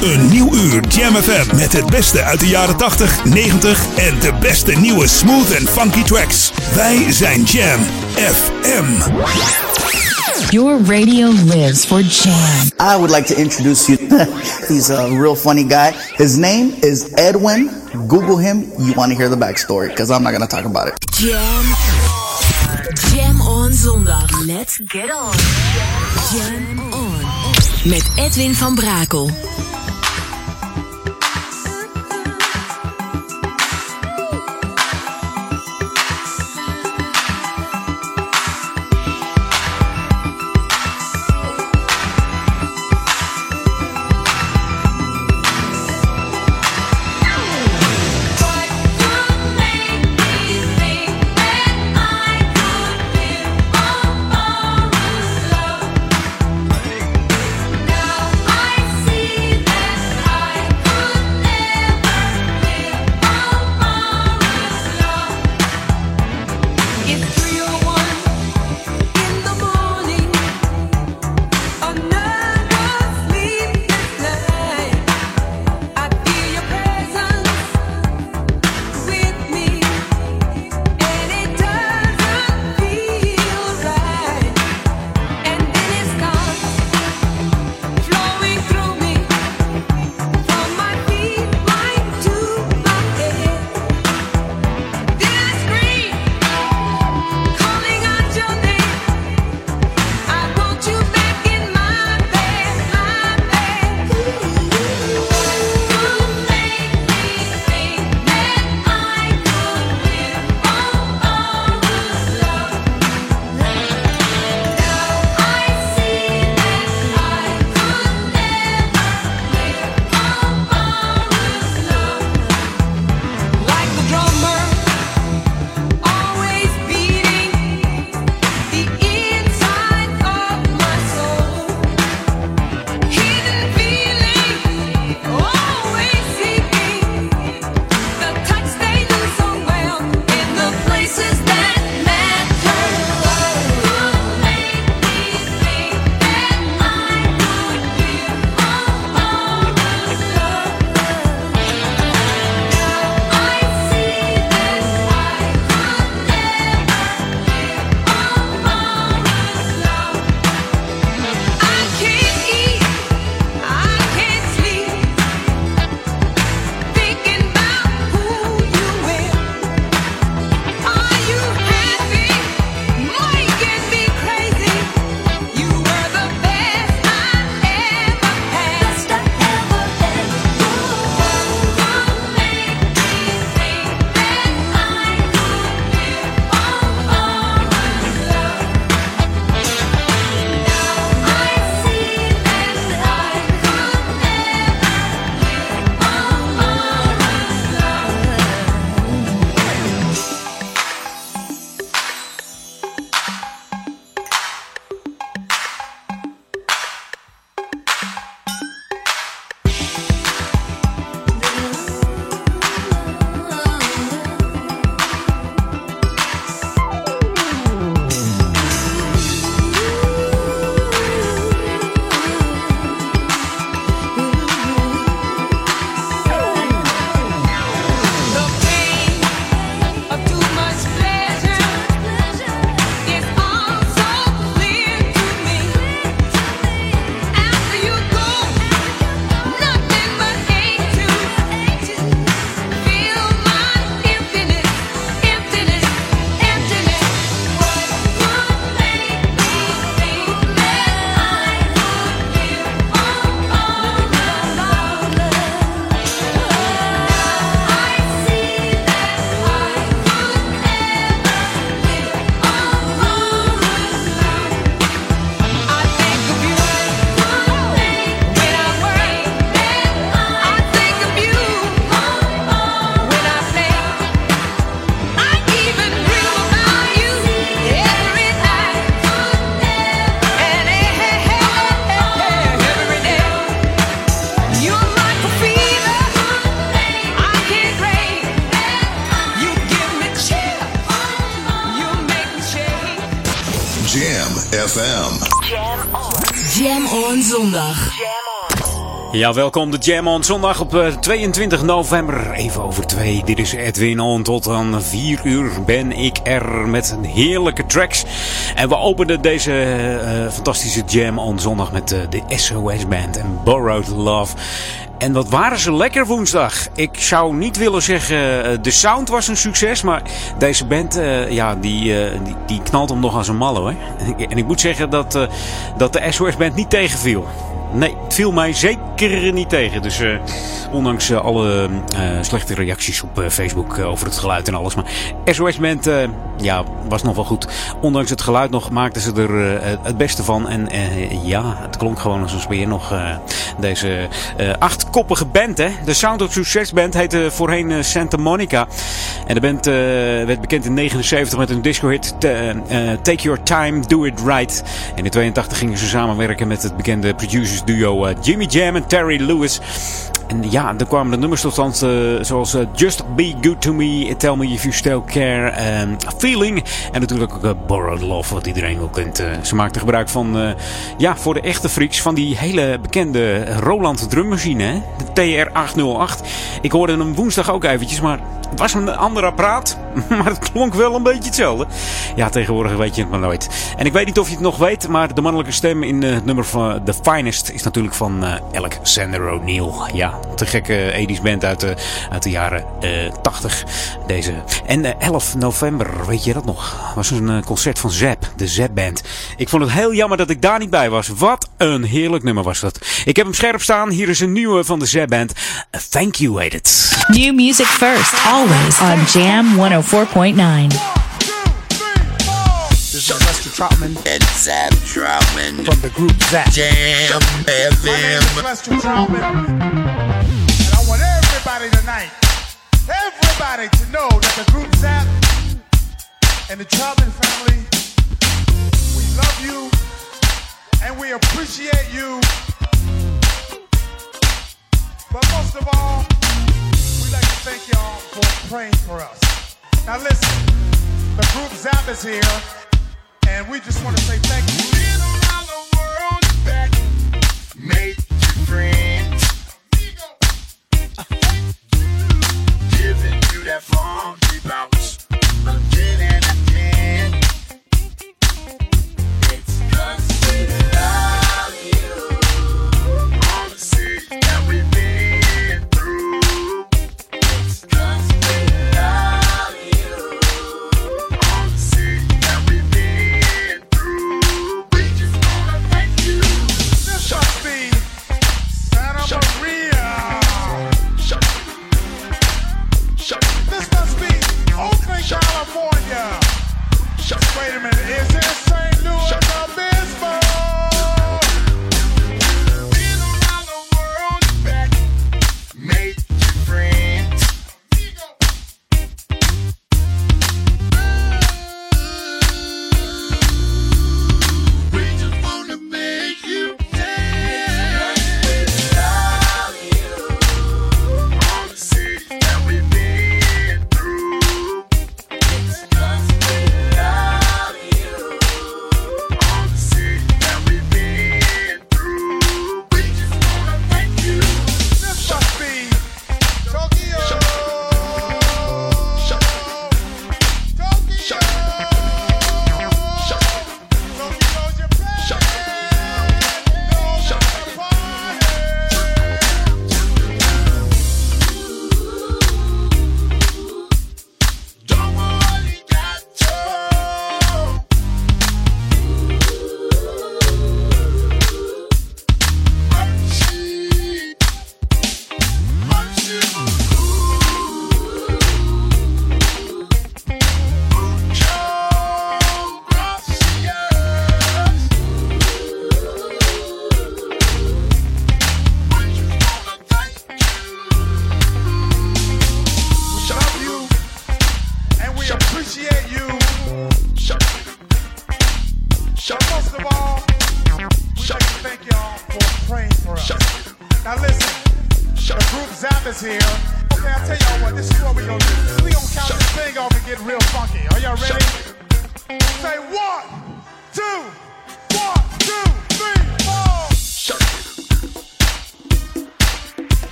Een nieuw uur Jam FM met het beste uit de jaren 80, 90 en de beste nieuwe smooth en funky tracks. Wij zijn Jam FM. Your radio lives for Jam. I would like to introduce you. He's a real funny guy. His name is Edwin. Google him. You want to hear the backstory because I'm not going to talk about it. Jam. Jam on zondag. Let's get on. Jam on. Met Edwin van Brakel. Ja, welkom de Jam on zondag op 22 november. Even over twee. Dit is Edwin on. Tot aan 4 uur ben ik er met heerlijke tracks. En we openen deze uh, fantastische Jam on zondag met uh, de SOS Band en Borrowed Love. En wat waren ze lekker woensdag. Ik zou niet willen zeggen, de sound was een succes. Maar deze band, ja, die, die, knalt hem nog als een malle. Hè? En ik moet zeggen dat, dat de SOS Band niet tegenviel. Nee, het viel mij zeker niet tegen. Dus uh, ondanks uh, alle uh, slechte reacties op Facebook over het geluid en alles. Maar SOS Band ja, was nog wel goed. Ondanks het geluid nog maakten ze er het beste van. En ja, het klonk gewoon als een speer nog. deze achtkoppige band, hè. De Sound of Success Band heette voorheen Santa Monica. En de band werd bekend in 79 met een disco-hit Take Your Time, Do It Right. En in 82 gingen ze samenwerken met het bekende duo Jimmy Jam en Terry Lewis. En ja, er kwamen de nummers tot stand uh, zoals uh, Just Be Good To Me, Tell Me If You Still Care, um, Feeling en natuurlijk ook uh, Borrowed Love, wat iedereen wel kent. ze maakten gebruik van, ja, voor de echte freaks, van die hele bekende Roland drummachine, de TR-808. Ik hoorde hem woensdag ook eventjes, maar het was een ander apparaat, maar het klonk wel een beetje hetzelfde. Ja, tegenwoordig weet je het maar nooit. En ik weet niet of je het nog weet, maar de mannelijke stem in het nummer van The Finest is natuurlijk van Alexander O'Neill. Ja, te gekke 80 band uit de, uit de jaren uh, 80. Deze. En uh, 11 november, weet je dat nog? Was een uh, concert van Zep, de Zep Band. Ik vond het heel jammer dat ik daar niet bij was. Wat een heerlijk nummer was dat. Ik heb hem scherp staan. Hier is een nieuwe van de Zep Band. Thank you, heet. New music first, always on Jam 104.9. This is Lester Troutman. And Zap Troutman. From the group Zap. Jam FM. My Lester Troutman. And I want everybody tonight, everybody to know that the group Zap and the Troutman family, we love you and we appreciate you. But most of all, we'd like to thank y'all for praying for us. Now listen, the group Zap is here. And we just want to say thank you. Around the world back, friends. Giving you that funky bounce again.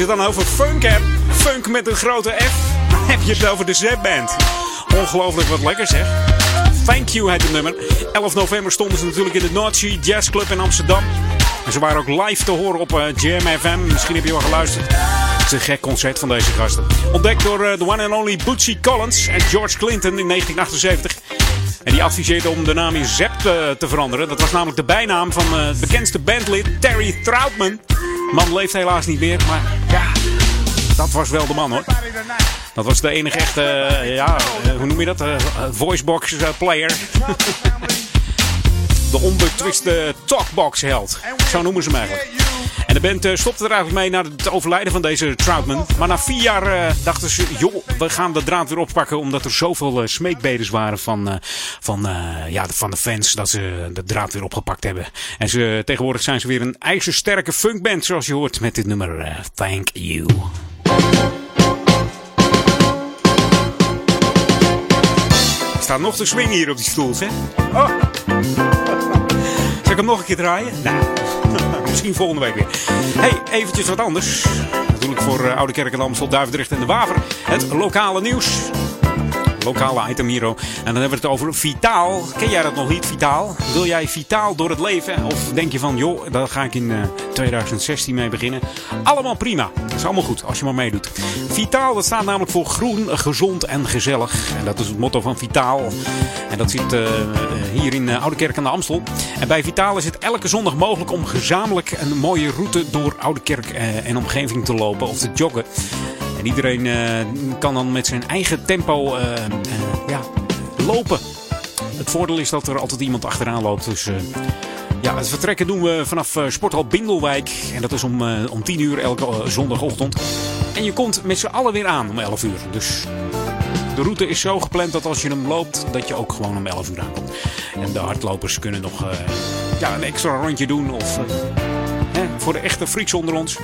Het dan over funk hebt, funk met een grote F, dan heb je het over de Z-band. Ongelooflijk wat lekker zeg. Thank You heet het nummer. 11 november stonden ze natuurlijk in de Sea Jazz Club in Amsterdam. En ze waren ook live te horen op eh, Jam FM. Misschien heb je wel geluisterd. Het is een gek concert van deze gasten. Ontdekt door eh, de one and only Bootsy Collins en George Clinton in 1978. En die adviseerde om de naam in Zep te, te veranderen. Dat was namelijk de bijnaam van eh, het bekendste bandlid Terry Troutman. Man leeft helaas niet meer, maar ja, dat was wel de man hoor. Dat was de enige echte, eh, ja, eh, hoe noem je dat? Eh, voicebox player. de onbetwiste talkbox held. Zo noemen ze hem eigenlijk. En de band eh, stopte er eigenlijk mee na het overlijden van deze Troutman. Maar na vier jaar eh, dachten ze, joh, we gaan de draad weer oppakken. Omdat er zoveel eh, smeekbedes waren van, van, ja, van de fans dat ze de draad weer opgepakt hebben. En ze, tegenwoordig zijn ze weer een ijzersterke funkband zoals je hoort met dit nummer Thank You. Er staat nog te swingen hier op die stoel, hè? Oh. Zal ik hem nog een keer draaien? Nou, misschien volgende week weer. Hey, eventjes wat anders. Natuurlijk voor eh, Oude Kerk en Amstel, Duivendrecht en de Waver. Het lokale nieuws. Lokale item. En dan hebben we het over Vitaal. Ken jij dat nog niet, Vitaal? Wil jij Vitaal door het leven? Of denk je van, joh, daar ga ik in eh, 2016 mee beginnen? Allemaal prima. Dat is allemaal goed als je maar meedoet. Vitaal, dat staat namelijk voor groen, gezond en gezellig. En dat is het motto van Vitaal. En dat zit eh, hier in eh, Oude Kerk aan de Amstel. En bij Vitaal is het elke zondag mogelijk om gezamenlijk een mooie route door Oude Kerk eh, en omgeving te lopen of te joggen. En iedereen eh, kan dan met zijn eigen tempo eh, eh, ja, lopen. Het voordeel is dat er altijd iemand achteraan loopt. Dus ja, het vertrekken doen we vanaf Sporthal Bindelwijk. En dat is om, om 10 uur elke zondagochtend. En je komt met z'n allen weer aan om 11 uur. Dus de route is zo gepland dat als je hem loopt, dat je ook gewoon om 11 uur aankomt. En de hardlopers kunnen nog ja, een extra rondje doen. Of hè, voor de echte freaks onder ons.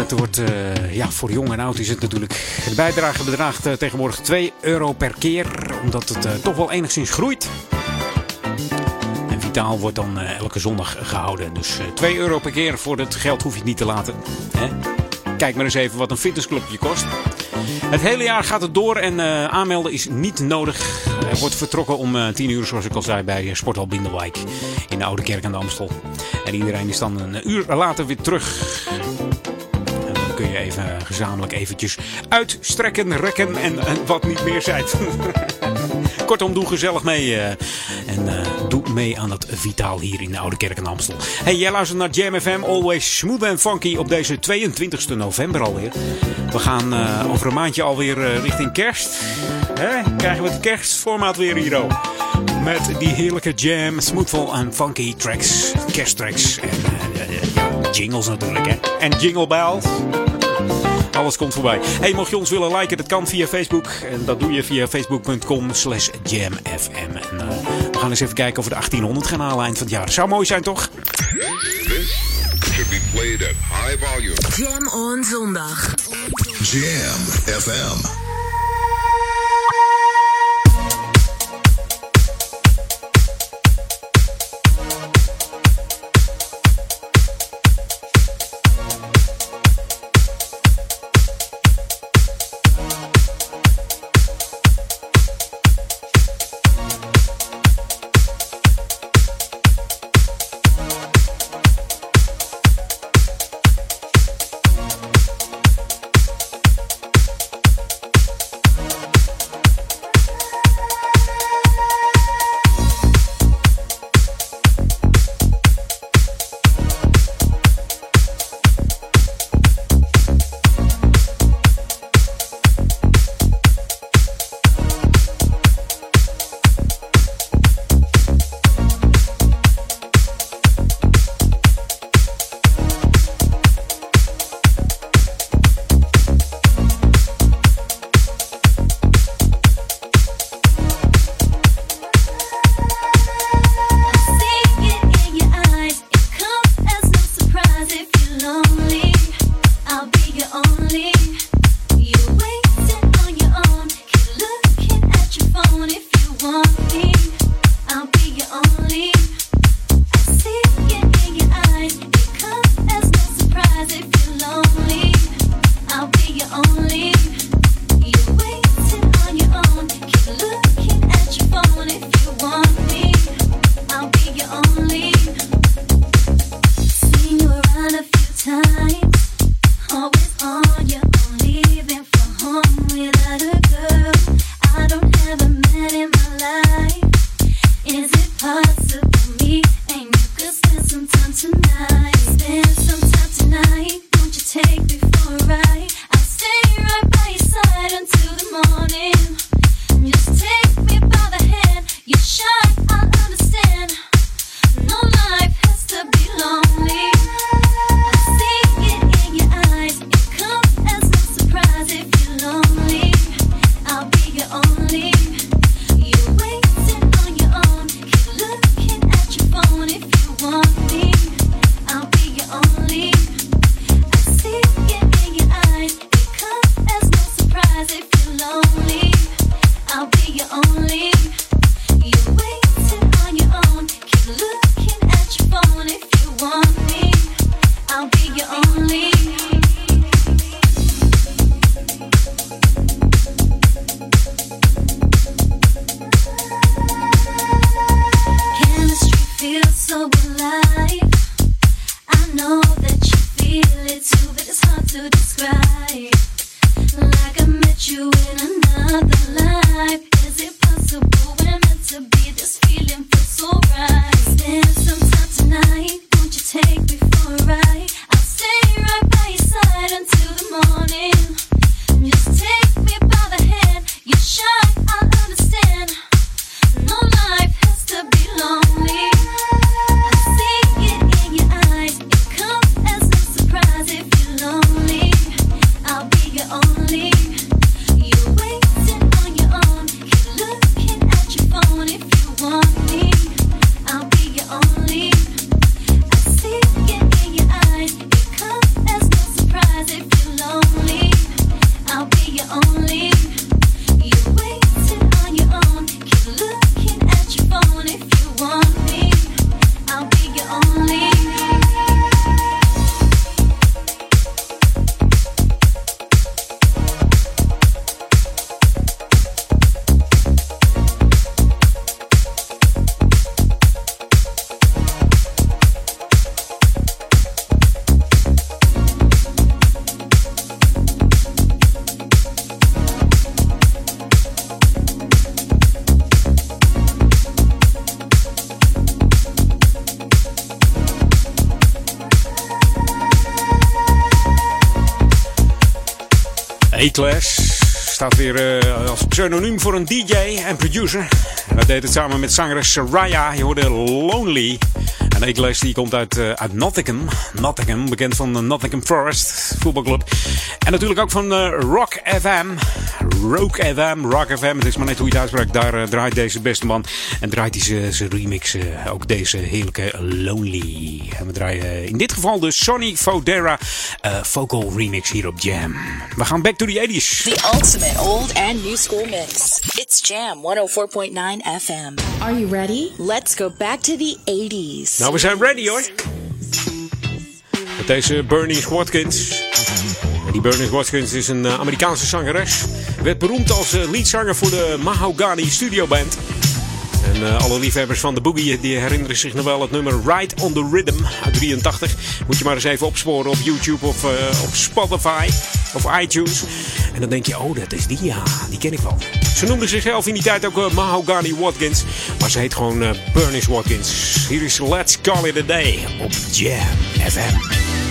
Het wordt, eh, ja, voor jong en oud is het natuurlijk. De bijdrage bedraagt eh, tegenwoordig 2 euro per keer, omdat het eh, toch wel enigszins groeit. En Vitaal wordt dan elke zondag gehouden. Dus eh 2 euro per keer voor het geld hoef je het niet te laten. Hè? Kijk maar eens even wat een fitnessclubje kost. Het hele jaar gaat het door en aanmelden is niet nodig. Er wordt vertrokken om eh 10 uur, zoals ik al zei, bij Sporthal Bindelwijk in de Oude Kerk aan de Amstel. En iedereen is dan een uur later weer terug. Kun je even gezamenlijk eventjes uitstrekken, rekken en, en wat niet meer zijt. Kortom, doe gezellig mee. eh, en eh, doe mee aan het Vitaal hier in de Oude Kerk in Amstel. Hey, jij luistert naar Jam FM. Always smooth and funky op deze 22 november alweer. We gaan eh, over een maandje alweer eh, richting kerst. Hè? Krijgen we het kerstformaat weer hier ook. Met die heerlijke jam, smoothful en funky tracks. Kersttracks. En eh, eh, jingles natuurlijk. Hè? En jingle bells. Alles komt voorbij. Hey, mocht je ons willen liken, dat kan via Facebook. En dat doe je via facebook.com slash jamfm. En, eh, we gaan eens even kijken of we de 1800 gaan halen eind van het jaar. Zou mooi zijn, toch? should be played at high volume. Jam on zondag. Jam FM. A-Class staat weer eh, als pseudoniem voor een DJ en producer. En dat deed het samen met zangeres Soraya. Je hoorde Lonely. En A-Class die komt uit, eh, uit Nottingham. Nottingham, bekend van de Nottingham Forest voetbalclub. En natuurlijk ook van eh, Rock FM. Rock FM, Rock FM. Het is maar net hoe je het uitspraakt. Daar draait deze beste man. En draait hij zijn- remix. eh, ook deze heerlijke Lonely. En we draaien in dit geval de Sonny Fodera eh, vocal remix hier op Jam. We gaan back to the 80s. The ultimate old and new school mix. It's Jam 104.9 FM. Are you ready? Let's go back to the 80s. Nou, we zijn ready hoor. Met deze Bernice Watkins. Die Bernice Watkins is een eh, Amerikaanse zangeres. Werd beroemd als eh, leadzanger voor de Mahogany Studio Band. En eh, alle liefhebbers van de boogie die herinneren zich nog wel het nummer Ride on the Rhythm uit 83. Moet je maar eens even opsporen op YouTube of eh, op Spotify of iTunes. En dan denk je, oh dat is die, ja, die ken ik wel. Ze noemde zichzelf in die tijd ook eh, Mahogany Watkins. Maar ze heet gewoon Bernice Watkins. Hier is Let's Call It A Day op Jam FM.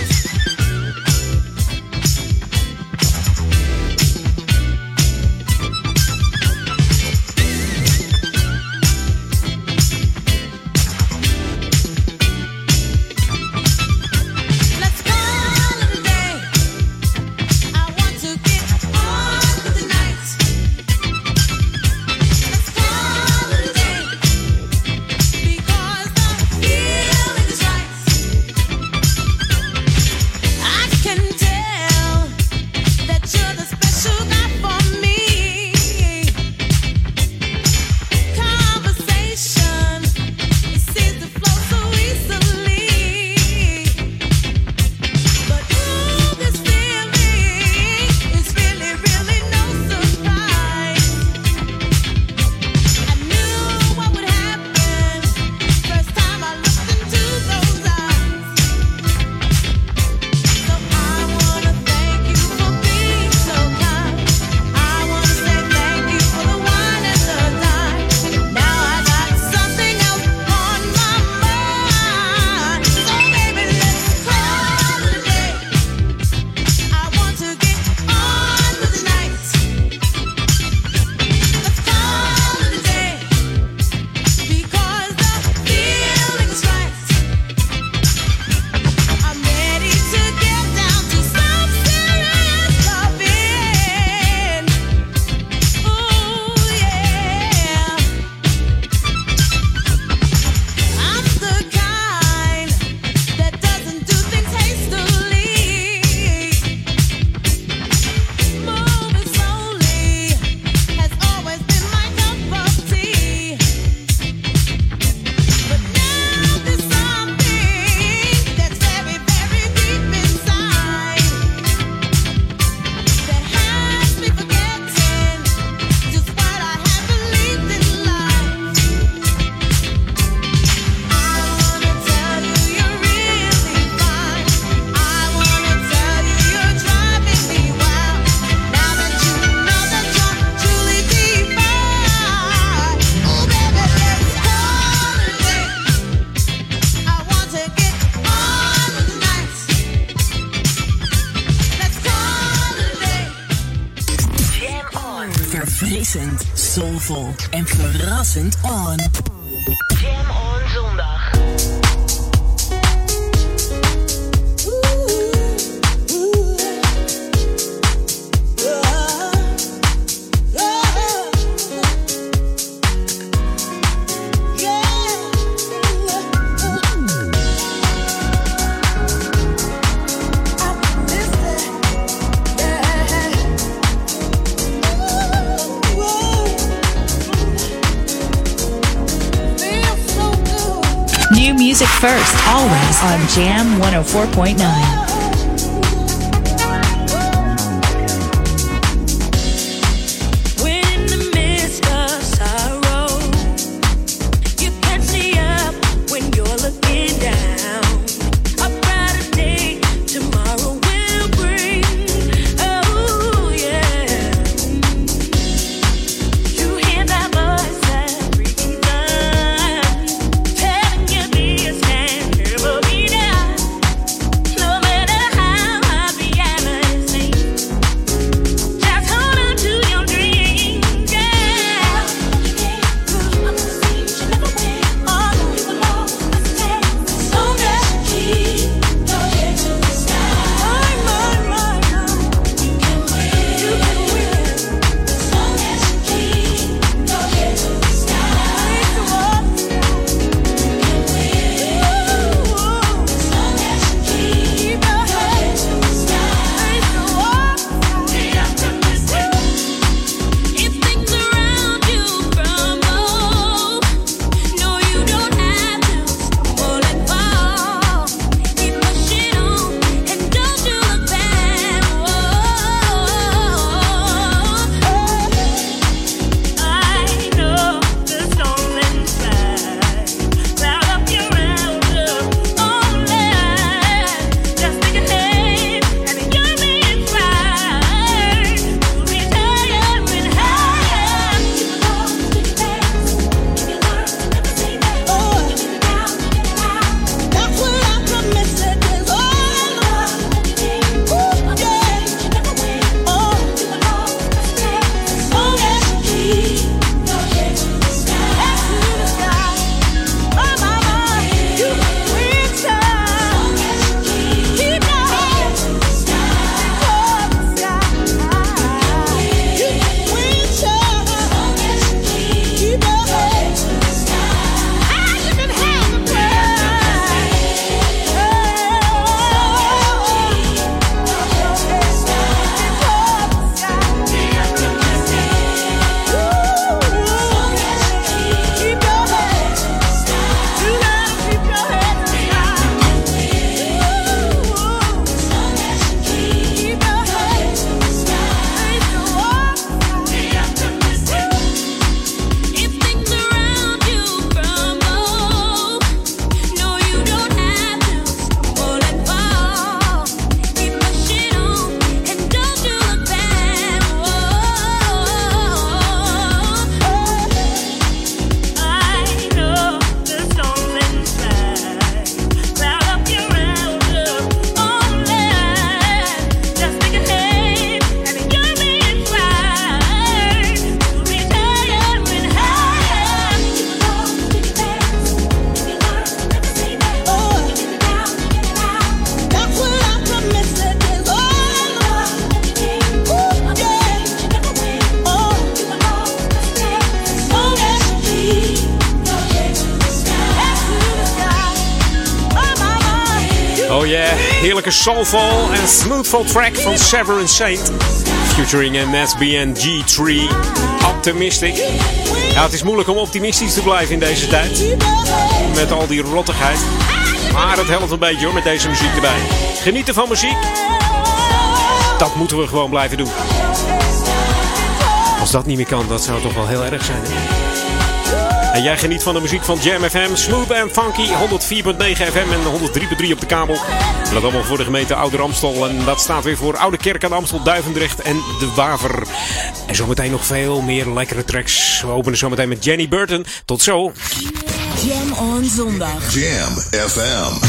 Four point nine. soulful en smoothful track van Severin Saint. Featuring SBN G3. Optimistic. Het is moeilijk om optimistisch te blijven in deze tijd. Met al die rottigheid. Maar het helpt een beetje hoor, met deze muziek erbij. Genieten van muziek. Dat moeten we gewoon blijven doen. Als dat niet meer kan, dat zou toch wel heel erg zijn. Hè? En jij geniet van de muziek van Jam FM, Smooth en Funky, 104.9 FM en 103.3 op de kabel. Dat allemaal voor de gemeente Ouder Amstel. En dat staat weer voor Oude Kerk aan Amstel, Duivendrecht en De Waver. En zometeen nog veel meer lekkere tracks. We openen zometeen met Jenny Burton. Tot zo. Jam on zondag. Jam FM.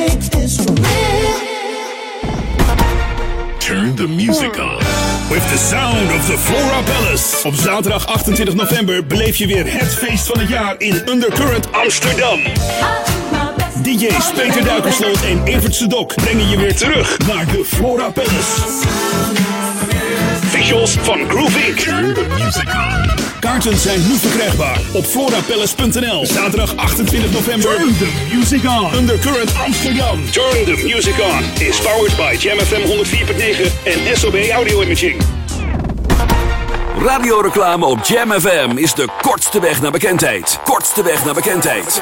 The music on. With the sound of the Flora Palace. Op zaterdag 28 november beleef je weer het feest van het jaar in Undercurrent Amsterdam. DJ's Peter Duikersloot en Evert Sedok brengen je weer terug naar de Flora Palace. Visuals van Groove Inc. The music on. Kaarten zijn nu verkrijgbaar op florapalace.nl. Zaterdag 28 november. Turn the music on. Undercurrent Amsterdam. Turn the music on is powered by Jam FM 104.9 en SOB Audio Imaging. Radioreclame op Jam FM is de kortste weg naar bekendheid. Kortste weg naar bekendheid.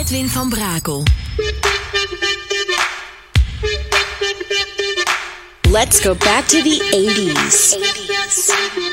Edwin van Brakel. Let's go back to the 80s. 80s.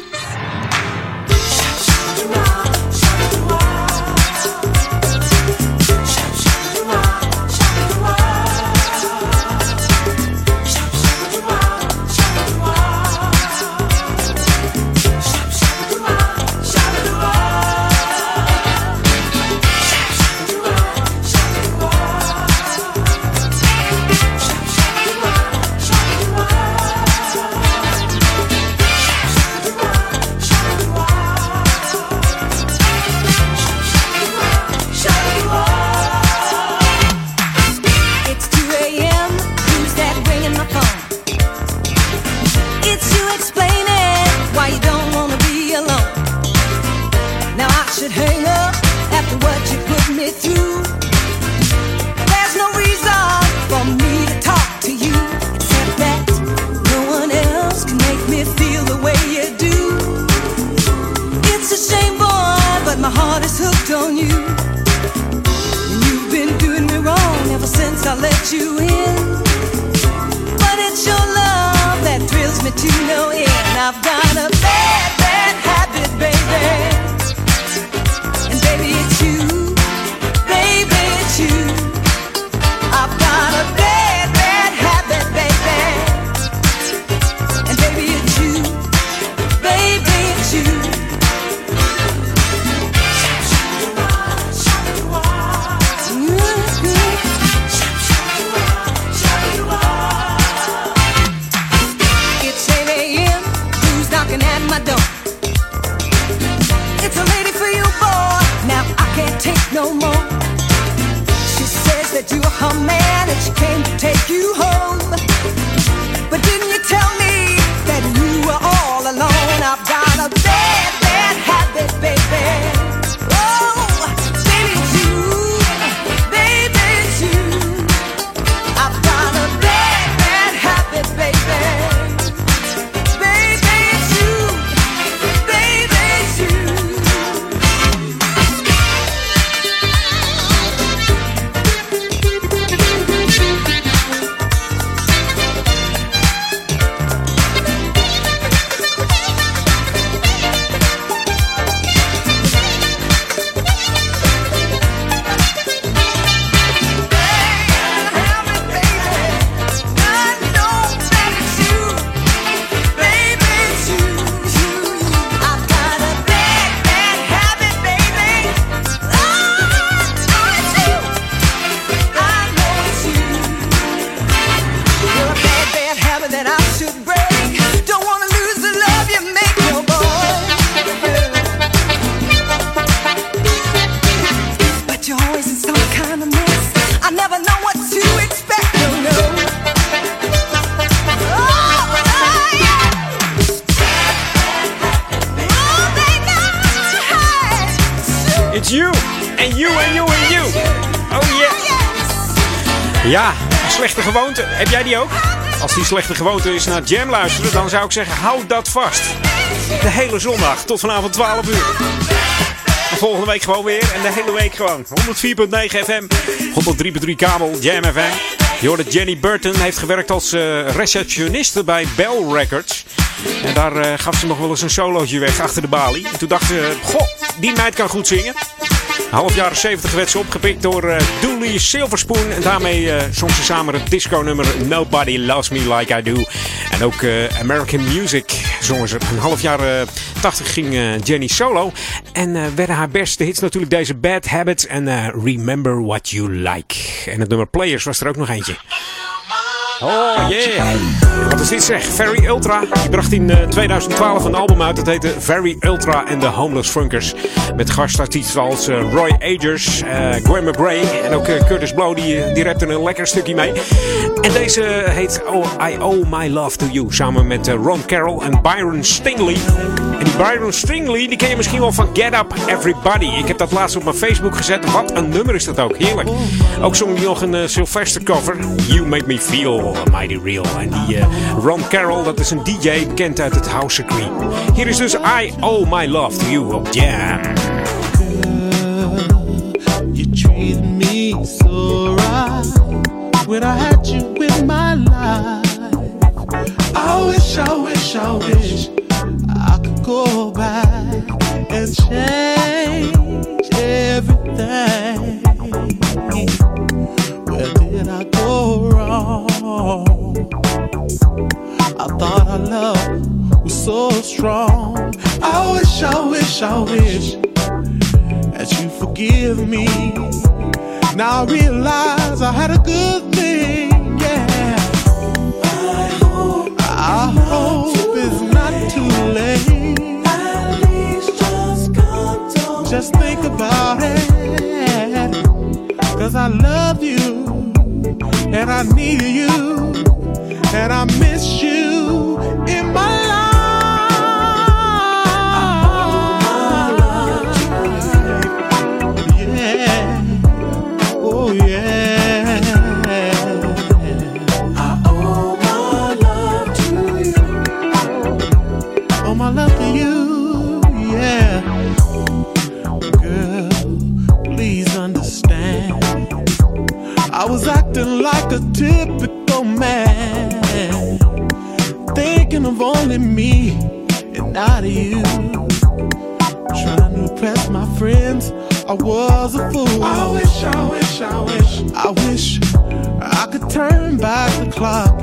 Slechte gewoonte is naar Jam luisteren, dan zou ik zeggen, hou dat vast. De hele zondag tot vanavond 12 uur. En volgende week gewoon weer. En de hele week gewoon. 104.9 FM. 103.3 kabel. Jam FM. Je hoorde Jenny Burton. Heeft gewerkt als eh, receptioniste bij Bell Records. En daar eh, gaf ze nog wel eens een solootje weg achter de balie. En toen dacht ze, goh, die meid kan goed zingen. Half jaren 70 werd ze opgepikt door eh Dooley Silverspoon. En daarmee eh, zong ze samen het disco-nummer Nobody Loves Me Like I Do. En ook eh, American Music zongen ze. Een half jaar eh, 80 ging Jenny solo. En werden haar beste hits natuurlijk deze Bad Habits en Remember What You Like. En het nummer Players was er ook nog eentje. Oh yeah. Wat is dit zeg? Very Ultra. Die bracht in eh, 2012 een album uit. Dat heette Very Ultra and the Homeless Funkers. Met gastartiesten als eh, Roy Agers, eh, Gwen McRae en ook eh, Curtis Blow. Die, eh, die een lekker stukje mee. En deze heet oh, I Owe My Love to You. Samen met eh, Ron Carroll en Byron Stingley. En die Byron Stingley, die ken je misschien wel van Get Up Everybody. Ik heb dat laatst op mijn Facebook gezet. Wat een nummer is dat ook. Heerlijk. Ook zong hij nog een eh, Sylvester cover. You Make Me Feel Mighty Real. En die eh, Ron Carroll, dat is een DJ bekend uit het house circuit. Hier is dus I Owe My Love to You op Jam. You me so right when I had you in my life. I wish, I wish, I wish I could go back and change everything. Did I go wrong? I thought our love was so strong. I wish, I wish, I wish that you forgive me. Now I realize I had a good thing, yeah. I hope, I hope it's not too late. At least just come Just think about it. Cause I love you, and I need you, and I miss you of only me and not you. Trying to impress my friends, I was a fool. I wish, I wish, I wish, I wish I could turn back the clock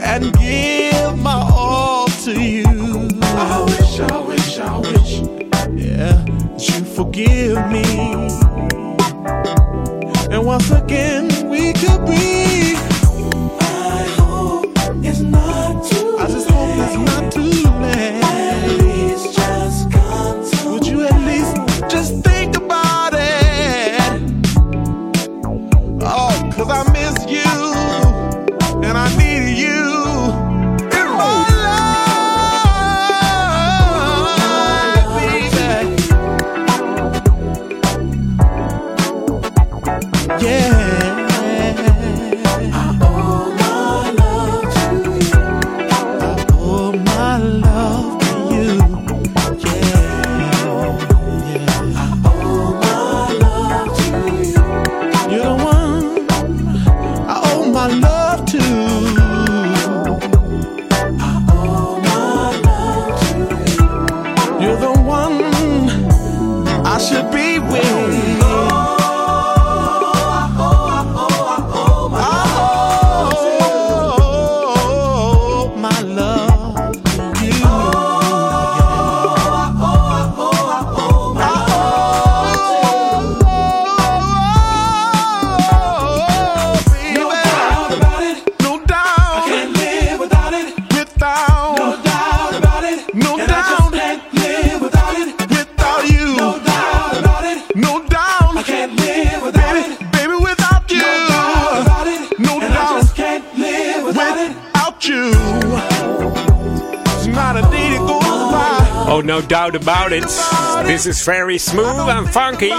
and give my all to you. I wish, I wish, I wish, yeah, that you forgive me. And once again, we could be. This is very smooth and funky.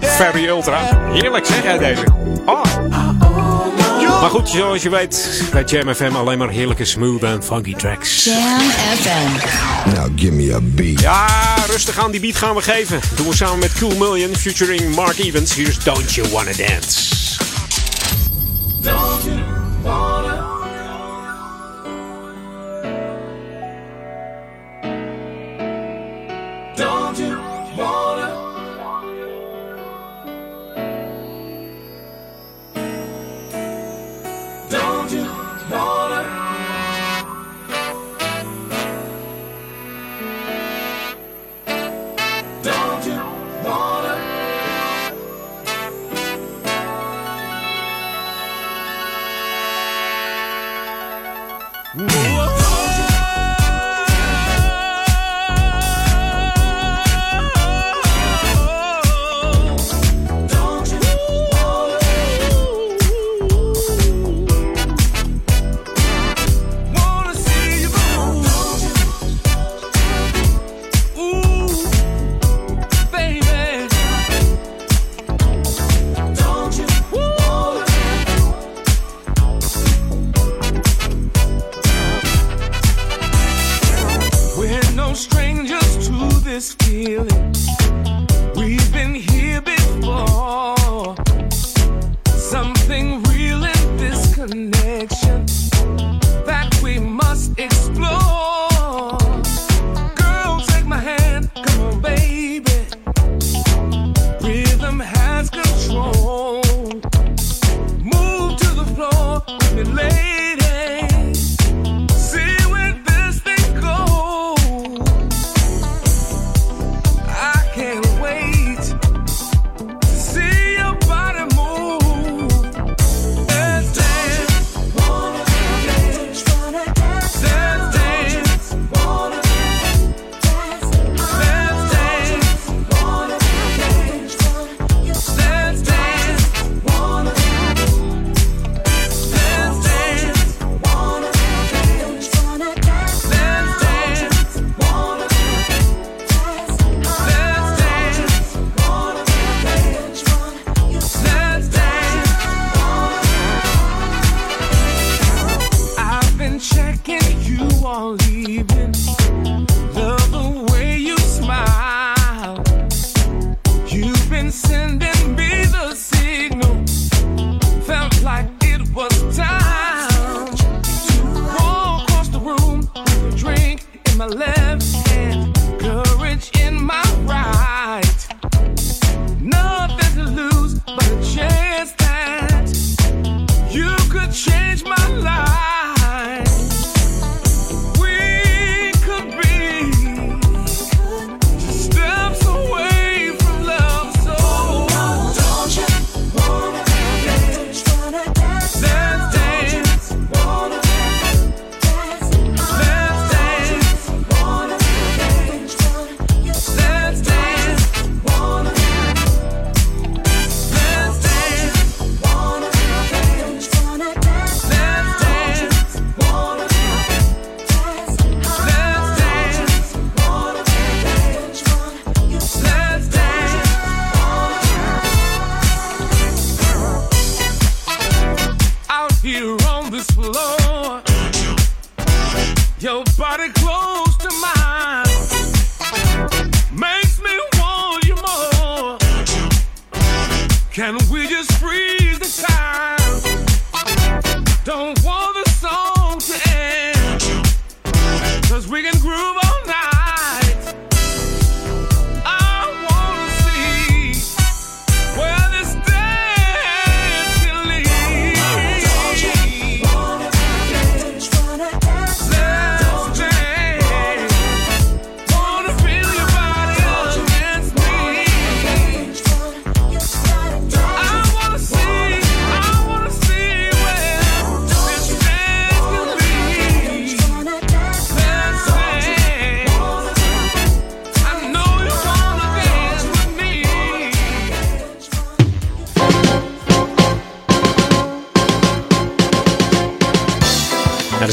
Very ultra. Heerlijk zeg jij deze. Oh. Maar goed, zoals je weet, bij Jam FM alleen maar heerlijke smooth en funky tracks. Jam FM. Now give me a beat. Ja, rustig aan, die beat gaan we geven. Doen we samen met Cool Million featuring Mark Evans. Here's Don't You Wanna Dance. Mm.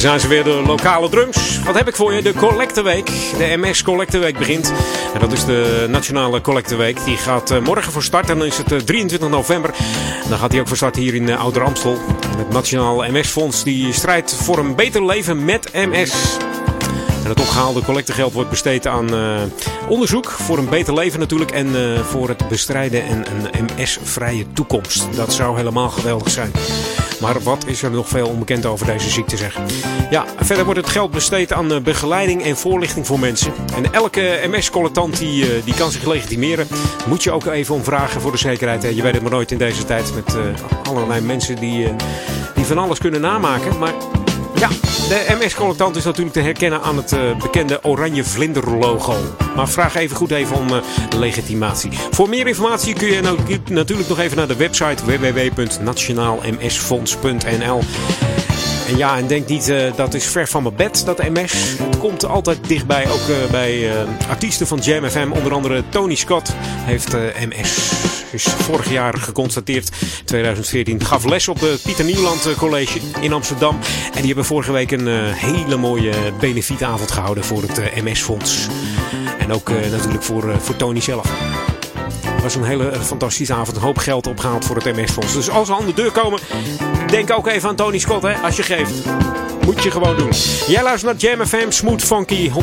zijn ze weer de lokale drums. Wat heb ik voor je? De Collecteweek. De MS Collecteweek begint. En dat is de Nationale Collecteweek. Die gaat eh, morgen voor start. En dan is het eh, 23 november. Dan gaat die ook voor start hier in eh, Ouder Amstel. Het Nationaal MS Fonds die strijdt voor een beter leven met MS. En het opgehaalde collectegeld wordt besteed aan onderzoek voor een beter leven natuurlijk. En voor het bestrijden en een MS-vrije toekomst. Dat zou helemaal geweldig zijn. Maar wat is er nog veel onbekend over deze ziekte zeg. Ja, verder wordt het geld besteed aan eh, begeleiding en voorlichting voor mensen. En elke MS-collectant die, eh, die kan zich legitimeren. Moet je ook even om vragen voor de zekerheid. Je weet het maar nooit in deze tijd met eh, allerlei mensen die, die van alles kunnen namaken. Maar ja, de MS-collectant is natuurlijk te herkennen aan het eh, bekende oranje vlinderlogo. Maar vraag even goed even om eh, legitimatie. Voor meer informatie kun je nou- natuurlijk nog even naar de website www.nationaalmsfonds.nl. En ja, en denk niet, eh, dat is ver van mijn bed, dat MS. Het komt altijd dichtbij, ook bij artiesten van Jam FM. Onder andere Tony Scott heeft MS. Is vorig jaar geconstateerd, 2014. Gaf les op het Pieter Nieuwland eh, College in Amsterdam. En die hebben vorige week een eh, hele mooie benefietavond gehouden voor het eh, MS-fonds. En ook eh, natuurlijk voor, eh, voor Tony zelf. Het was een hele eh, fantastische avond. Een hoop geld opgehaald voor het MS-fonds. Dus als we aan de deur komen, denk ook even aan Tony Scott, hè, als je geeft. Moet je gewoon doen. Jij luistert naar Jam FM, Smooth Funky, 104.9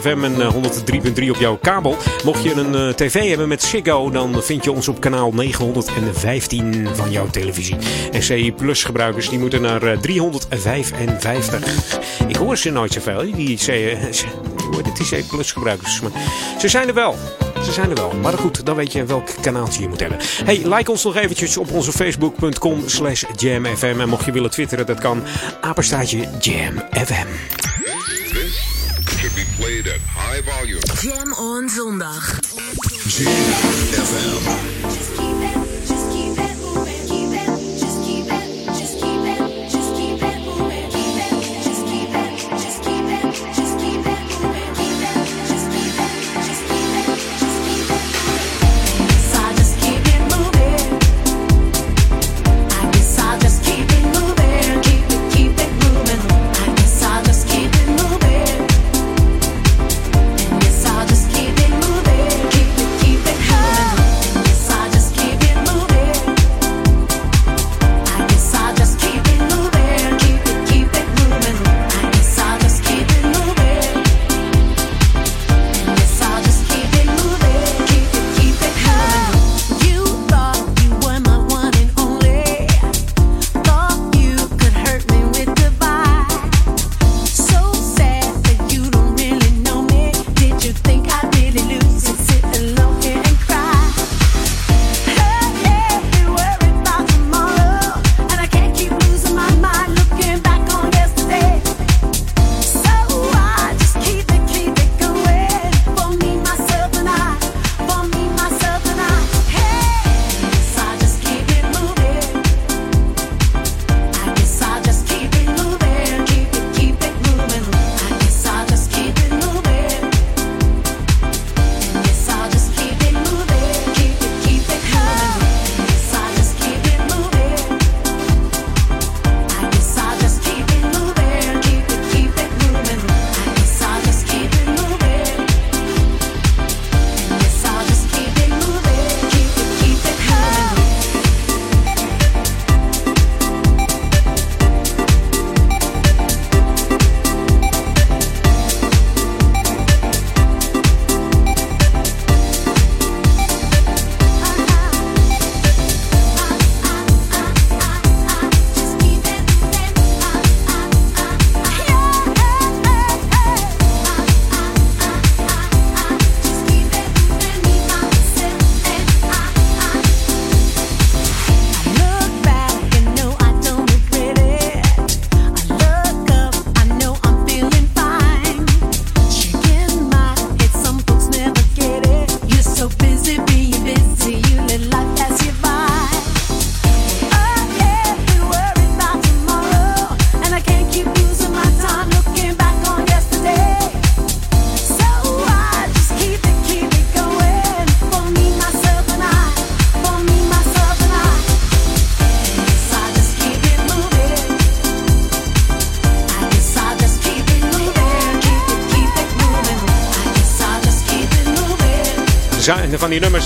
FM en eh, 103.3 op jouw kabel. Mocht je een eh, tv hebben met Ziggo, dan vind je ons op kanaal 915 van jouw televisie. En CI Plus gebruikers, die moeten naar eh, 355. Ik hoor ze nooit zoveel, die C, eh, C Plus gebruikers. Maar ze zijn er wel. Ze zijn er wel. Maar goed, dan weet je welk kanaaltje je moet hebben. Hey, like ons nog eventjes op onze facebook.com slash jamfm. En mocht je willen twitteren, dat kan. Apenstaatje jamfm. This should be played at high volume. Jam on zondag. You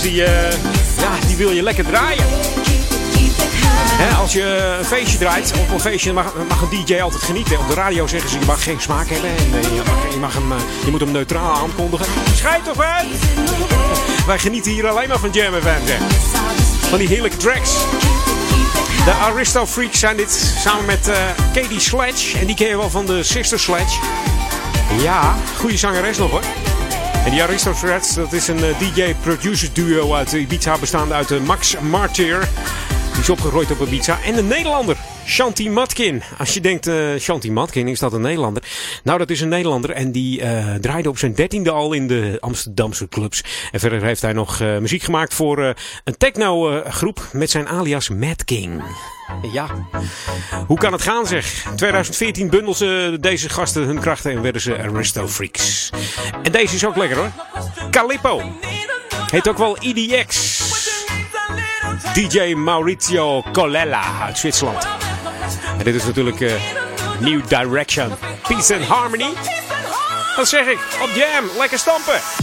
die eh, ja, die wil je lekker draaien. Als je een feestje draait, op een feestje mag, mag een DJ altijd genieten. Op de radio zeggen ze, je mag geen smaak hebben. En eh, je, mag, je, mag hem, eh, je moet hem neutraal aankondigen. Schijt toch uit! Wij genieten hier alleen maar van Jam FM. Van die heerlijke tracks. De Aristo Freaks zijn dit samen met eh, Katie Sledge. En die ken je wel van de Sister Sledge. Ja, goede zangeres nog hoor. En die Aristo Threads, dat is een eh, DJ-producer duo uit Ibiza, bestaande uit eh, Max Martyr. Die is opgegroeid op Ibiza. En een Nederlander, Shanti Matkin. Als je denkt, eh Shanti Matkin, is dat een Nederlander? Nou, dat is een Nederlander. En die draaide op zijn dertiende al in de Amsterdamse clubs. En verder heeft hij nog muziek gemaakt voor een techno-groep met zijn alias Mad King. Ja, hoe kan het gaan zeg? 2014 bundelen ze deze gasten hun krachten en werden ze Aristo Freaks. En deze is ook lekker hoor. Calippo. Heet ook wel EDX. DJ Maurizio Colella uit Zwitserland. En dit is natuurlijk eh, New Direction. Peace and Harmony. Wat zeg ik? Op Jam. Lekker stampen.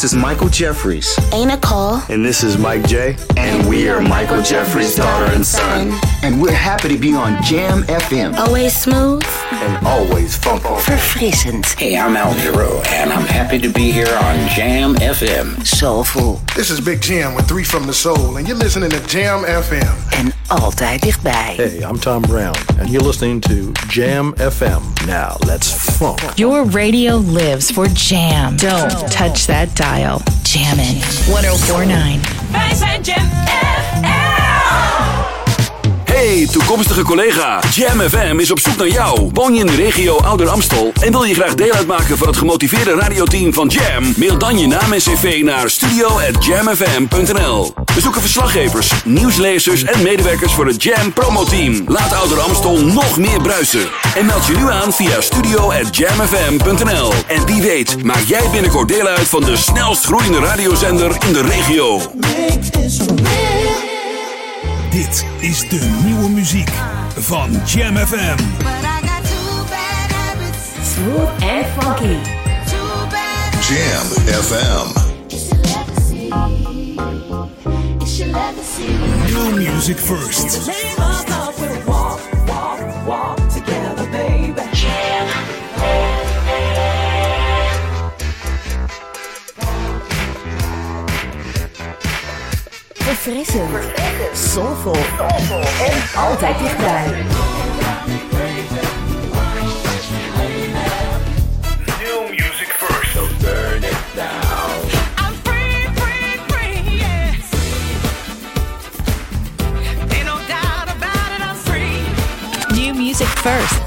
This is Michael Jeffries. Ain't Nicole. And this is Mike J. And, we are Michael Jeffries' daughter and son. And we're happy to be on Jam FM. Always smooth. And always funky. Verfrissend. Hey, I'm Al Giro, and I'm happy to be here on Jam FM. Soulful. This is Big Jam with Three from the Soul, and you're listening to Jam FM. En altijd dichtbij. Hey, I'm Tom Brown, and you're listening to Jam FM. Now, let's funk. Your radio lives for jam. Don't touch that dial. Jammin' 1049. Wij zijn Jam Hey, toekomstige collega. Jam FM is op zoek naar jou. Woon je in de regio Ouder Amstel en wil je graag deel uitmaken van het gemotiveerde radioteam van Jam? Mail dan je naam en cv naar studio@jamfm.nl. We zoeken verslaggevers, nieuwslezers en medewerkers voor het Jam promoteam. Laat Ouder Amstel nog meer bruisen. En meld je nu aan via studio@jamfm.nl. En wie weet, maak jij binnenkort deel uit van de snelst groeiende radiozender in de regio. Dit is de nieuwe muziek van Jam FM. Smooth and funky. Jam FM. New music first. Verfrissend. Soulful. En altijd dichtbij. First.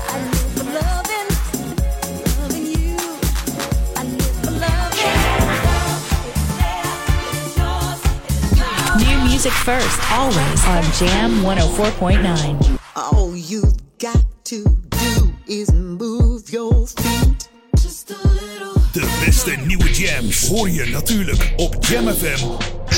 New music first. Always on Jam 104.9. All you've got to do is move your feet. Just a little. De beste nieuwe jams hoor je natuurlijk op Jam FM.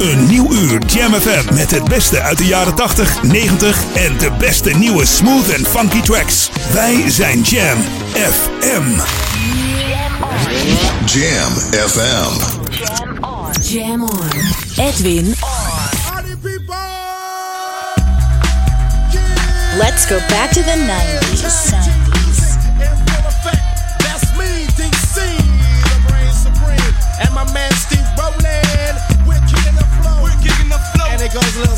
Een nieuw uur Jam FM met het beste uit de jaren 80, 90 en de beste nieuwe smooth en funky tracks. Wij zijn Jam FM. Jam FM. Jam on. Edwin Let's go back to the 90s.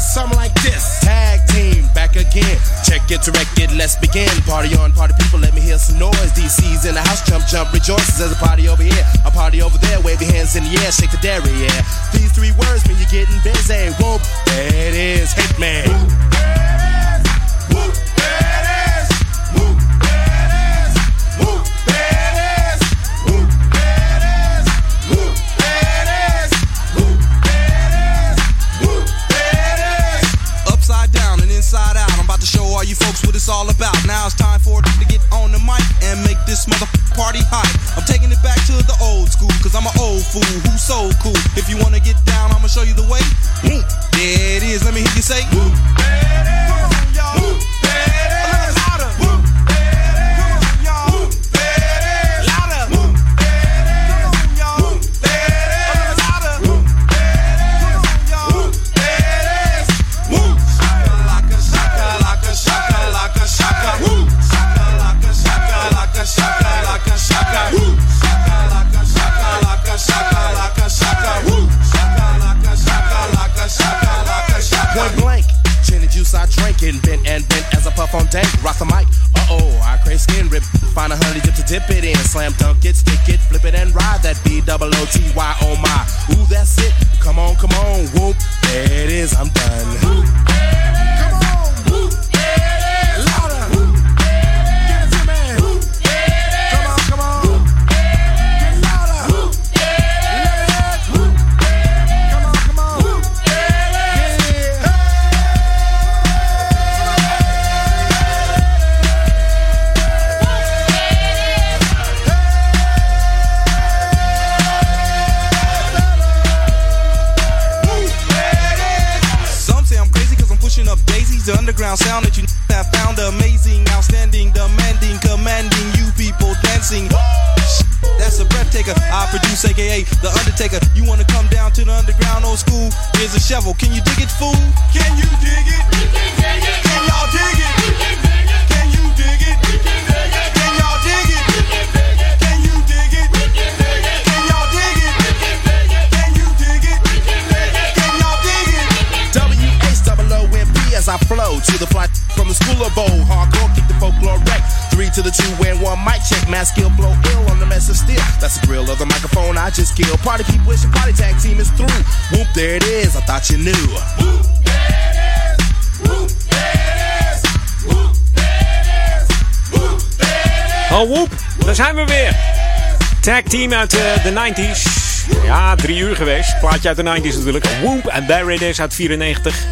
Goes something like this. Tag team, back again. Check it, direct it, let's begin. Party on, party people, let me hear some noise. DC's in the house, jump, jump, rejoices. There's a party over here, a party over there. Wave your hands in the air, shake the dairy, yeah. These three words mean you're getting busy. Whoop, it is, Hitman. Whoop, all fool who's so cool. If you wanna get down, I'ma show you the way. Plaatje uit de 90s natuurlijk. Whoop en There It uit 94.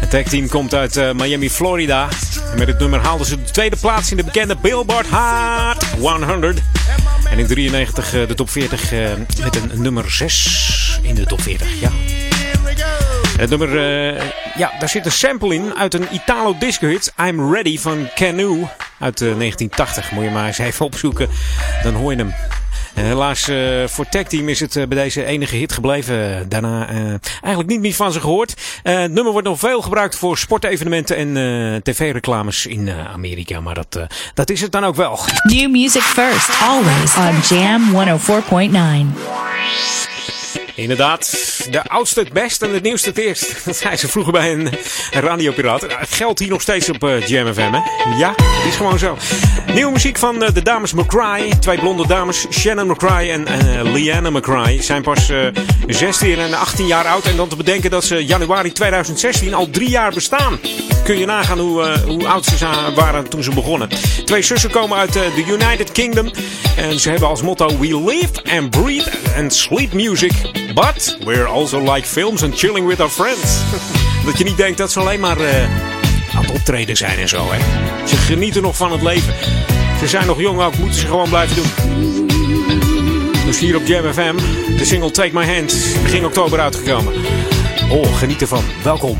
Het tag team komt uit eh, Miami, Florida. En met het nummer haalden ze de tweede plaats in de bekende Billboard Hot 100. En in 93 eh, de top 40 eh, met een nummer 6 in de top 40. Ja. Het nummer, ja, daar zit een sample in uit een Italo disco hit. I'm Ready van Canoe uit eh, 1980. Moet je maar eens even opzoeken, dan hoor je hem. Helaas eh, voor Tag Team is het eh, bij deze enige hit gebleven. Daarna eh, eigenlijk niet meer van ze gehoord. Eh, het nummer wordt nog veel gebruikt voor sportevenementen en tv-reclames in Amerika. Maar dat, dat is het dan ook wel. New music first, always on Jam 104.9. Inderdaad, de oudste het best en het nieuwste het eerst. Dat zei ze vroeger bij een radiopiraat. Het geldt hier nog steeds op eh, Jam FM, hè? Ja, het is gewoon zo. Nieuwe muziek van eh, de dames McCry. Twee blonde dames, Shannon McCry en eh, Leanna McCry. Zijn pas eh 16 en 18 jaar oud. En dan te bedenken dat ze januari 2016 al drie jaar bestaan. Kun je nagaan hoe, hoe oud ze waren toen ze begonnen. Twee zussen komen uit de United Kingdom. En ze hebben als motto We live and breathe and sleep music. But we're also like films and chilling with our friends. dat je niet denkt dat ze alleen maar eh, aan het optreden zijn en zo. Hè. Ze genieten nog van het leven. Ze zijn nog jong ook, moeten ze gewoon blijven doen. Dus hier op Jam FM, de single Take My Hand, begin oktober uitgekomen. Oh, geniet ervan. Welkom.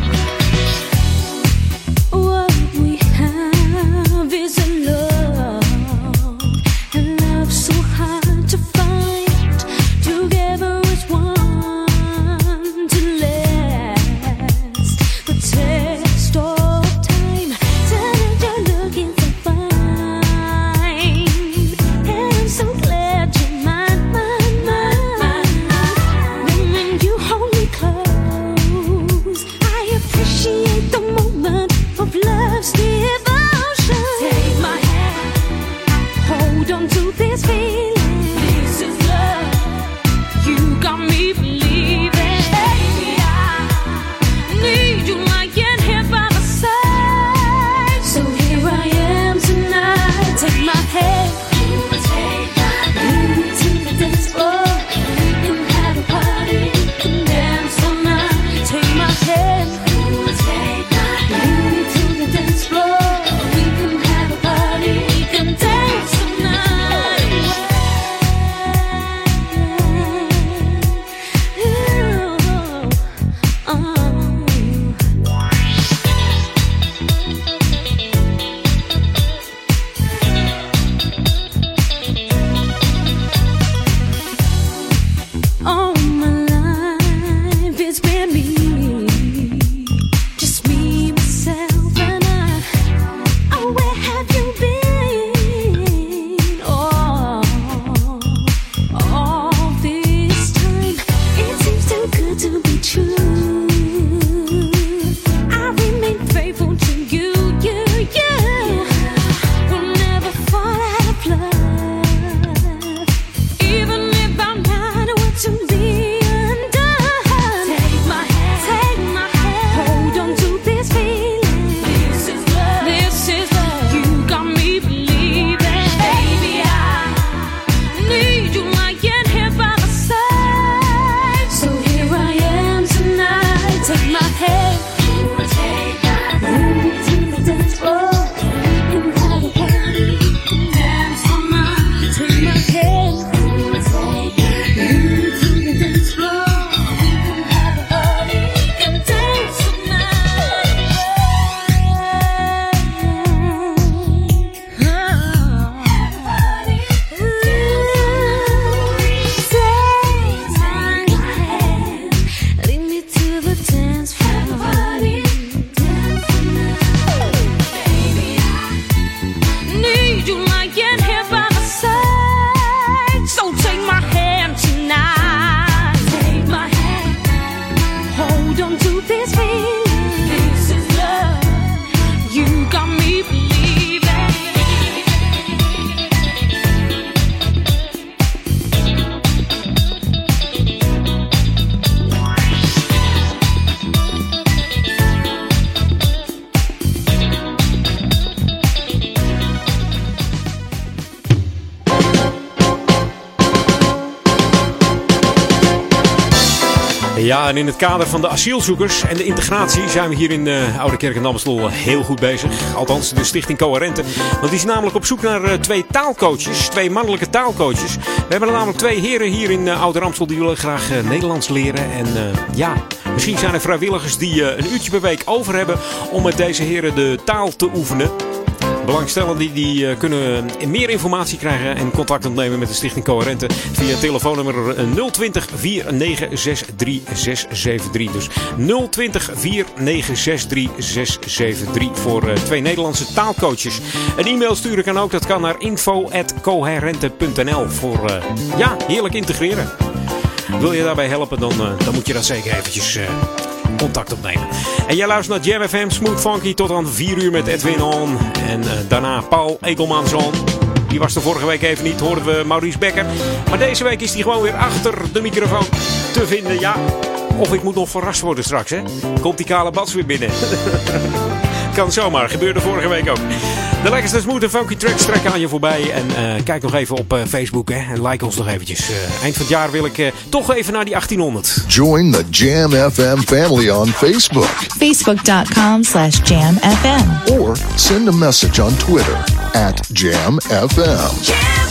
En in het kader van de asielzoekers en de integratie zijn we hier in uh, Oude Kerk en Amstel heel goed bezig. Althans, de Stichting Coherente. Want die is namelijk op zoek naar uh, twee taalcoaches, twee mannelijke taalcoaches. We hebben er namelijk twee heren hier in uh, Oude Amstel die willen graag Nederlands leren. En ja, misschien zijn er vrijwilligers die een uurtje per week over hebben om met deze heren de taal te oefenen. Belangstellenden die, uh, kunnen meer informatie krijgen en contact opnemen met de Stichting Coherente via telefoonnummer 020 4963 673. Dus 020 4963 673 voor uh, twee Nederlandse taalcoaches. Een e-mail sturen kan ook, dat kan naar info.coherente.nl voor ja, heerlijk integreren. Wil je daarbij helpen, dan, dan moet je dat zeker eventjes contact opnemen. En jij luistert naar Jam FM Smooth Funky tot aan 4 uur met Edwin On. En uh, daarna Paul Egelmanson. Die was er vorige week even niet, hoorden we Maurice Becker. Maar deze week is hij gewoon weer achter de microfoon te vinden. Ja, of ik moet nog verrast worden straks, hè? Komt die kale bats weer binnen. kan zomaar, gebeurde vorige week ook. De lekkerste smooth en funky tracks trekken aan je voorbij. En uh, kijk nog even op uh, Facebook hè, en like ons nog eventjes. Uh, eind van het jaar wil ik toch even naar die 1800. Join the Jam FM family on Facebook. Facebook.com slash jamfm. Or send a message on Twitter at jamfm. Jam!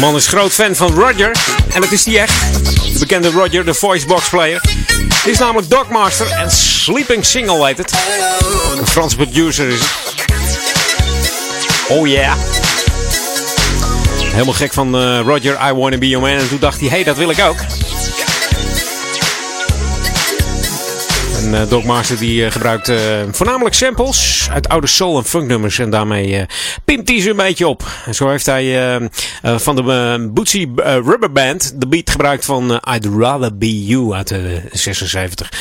Groot fan van Roger. En dat is die echt. De bekende Roger, de voicebox player. Dit is namelijk Dogmaster en Sleeping Single heet het. Een Frans producer is. Oh yeah. Helemaal gek van uh, Roger, I Wanna Be Your Man. En toen dacht hij, hey, dat wil ik ook. En eh, Doc Master die eh, gebruikt eh, voornamelijk samples uit oude soul- en funknummers. En daarmee pimpt hij ze een beetje op. En zo heeft hij van de Bootsy Rubber Band de beat gebruikt van I'd Rather Be You uit de 76.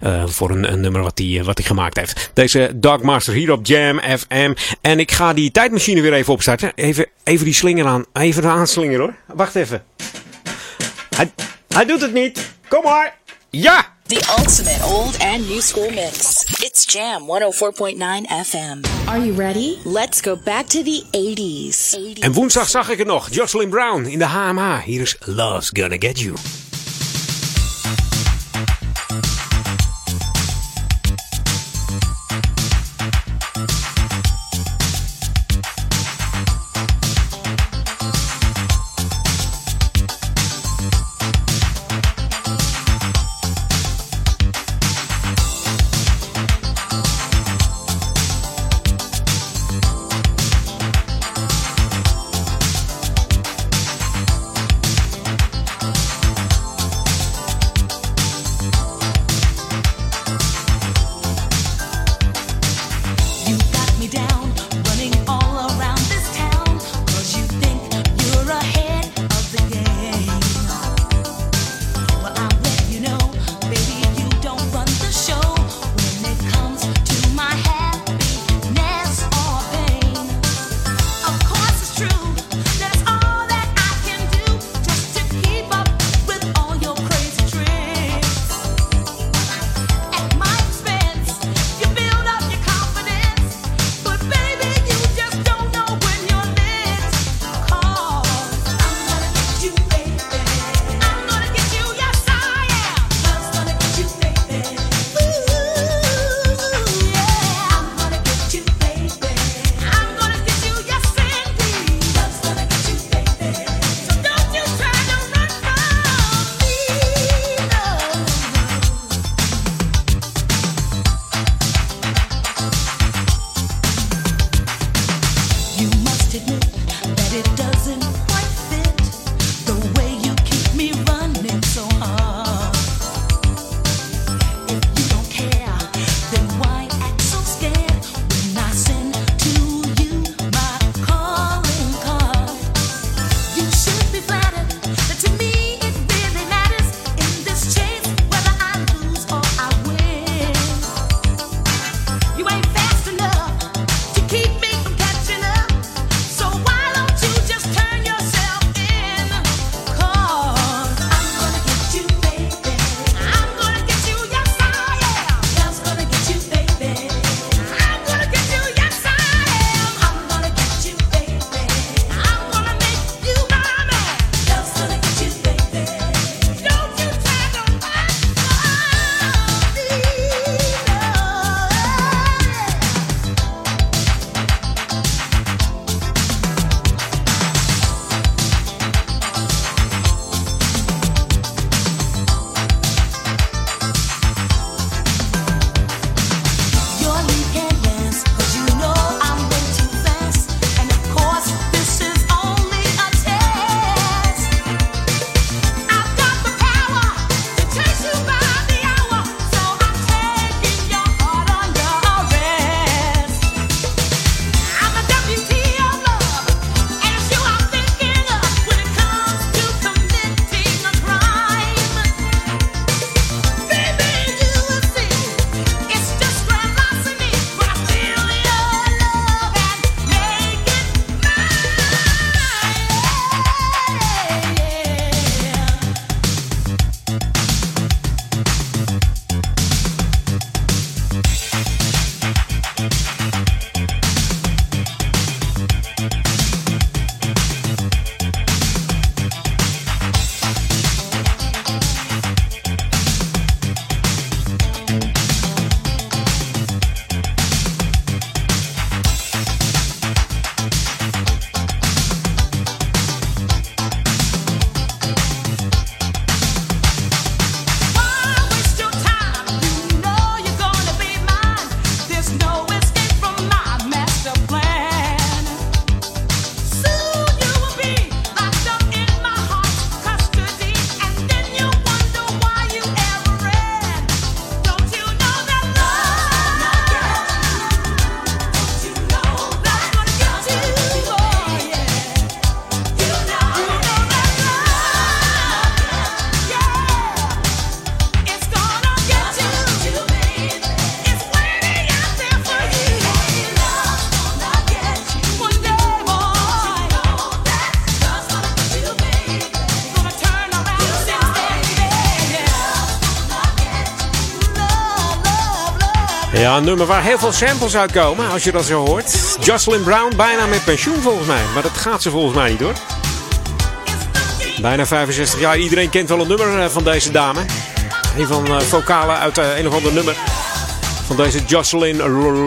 eh, voor een, een nummer wat hij, wat hij gemaakt heeft. Deze Doc Master hier op Jam FM. En ik ga die tijdmachine weer even opstarten. Even, even die slinger aan. Even aanslingeren hoor. Wacht even. Hij, hij doet het niet. Kom maar. Ja! The ultimate old and new school mix. It's Jam 104.9 FM. Are you ready? Let's go back to the 80s. En woensdag zag ik het nog. Jocelyn Brown in de HMH. Hier is Love's Gonna Get You. Een nummer waar heel veel samples uitkomen, als je dat zo hoort. Jocelyn Brown, bijna met pensioen volgens mij. Maar dat gaat ze volgens mij niet hoor. Bijna 65 jaar. Iedereen kent wel een nummer eh, van deze dame. Een van de vocalen uit eh, een of ander nummer. Van deze Jocelyn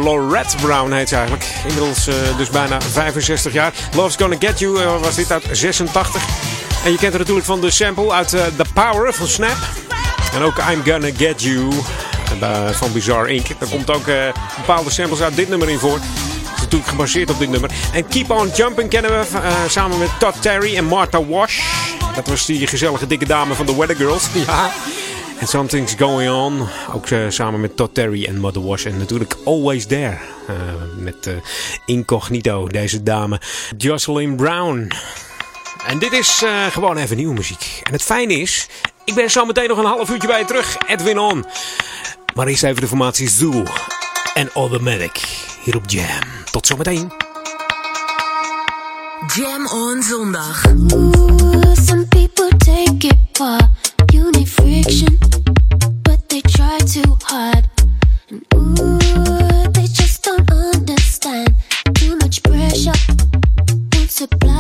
Lorette Brown heet ze eigenlijk. Inmiddels eh, dus bijna 65 jaar. Love's Gonna Get You eh, was dit uit 86. En je kent het natuurlijk van de sample uit eh, The Power van Snap. En ook I'm Gonna Get You eh, van Bizarre Inc. Daar komt ook eh, bepaalde samples uit dit nummer in voor. natuurlijk gebaseerd op dit nummer. En Keep On Jumping kennen we eh, samen met Todd Terry en Martha Wash. Dat was die gezellige dikke dame van de Weather Girls. Ja. En Something's Going On. Ook eh, samen met Todd Terry en Mother Wash. En natuurlijk Always There. eh, met eh, Incognito, deze dame. Jocelyn Brown. En dit is eh, gewoon even nieuwe muziek. En het fijne is, ik ben zo meteen nog een half uurtje bij je terug. Edwin On. Maar eerst even de formatie Zoo en Automatic. Hier op Jam. Tot zometeen. Jam on zondag. Ooh, some people take it far. You need friction, but they try too hard. And ooh, they just don't understand. Too much pressure, won't supply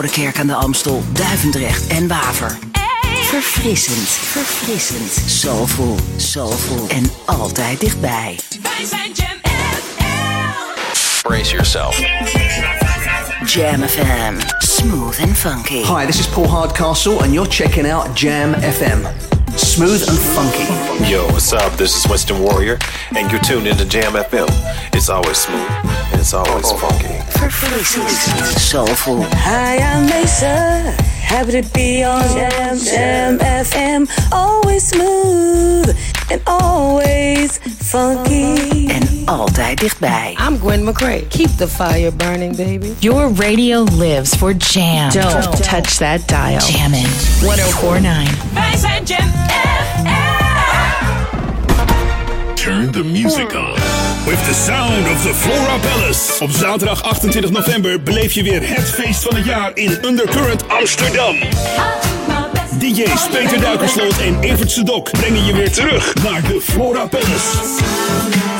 Oude Kerk aan de Amstel, Duivendrecht en Waver. Verfrissend, verfrissend, soulful, soulful en altijd dichtbij. Wij zijn Jam Brace yourself. Jam FM, smooth and funky. Hi, this is Paul Hardcastle, and you're checking out Jam FM. Smooth and funky. Yo, what's up? This is Winston Warrior, and you're tuned into Jam FM. It's always smooth, and it's always oh. funky. Verfrissend, soulful. Hi, I'm Mesa. Happy to be on Jam, Jam FM. Always smooth and always funky. En altijd dichtbij. I'm Gwen McCrae. Keep the fire burning, baby. Your radio lives for jam. Don't, touch that dial. Jammin'. 1049. Wij zijn Jam Turn the music on. With the sound of the Flora Palace. Op zaterdag 28 november beleef je weer het feest van het jaar in Undercurrent Amsterdam. DJ's Peter Duikersloot en Evert Sedok brengen je weer terug naar de Flora Palace.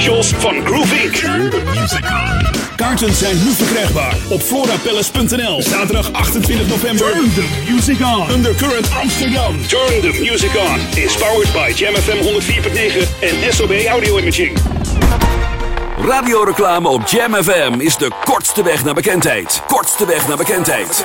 Visuals van Groove Inc. Turn the music on. Kaarten zijn nu verkrijgbaar op florapalace.nl. Zaterdag 28 november. Turn the music on. Undercurrent Amsterdam. Turn the music on. Is powered by Jam FM 104.9 en SOB Audio Imaging. Radioreclame op Jam FM is de kortste weg naar bekendheid. Kortste weg naar bekendheid.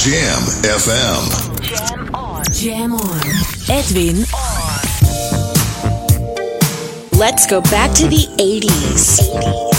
Jam FM. Jam on. Jam on. Edwin on. Let's go back to the 80s. 80s.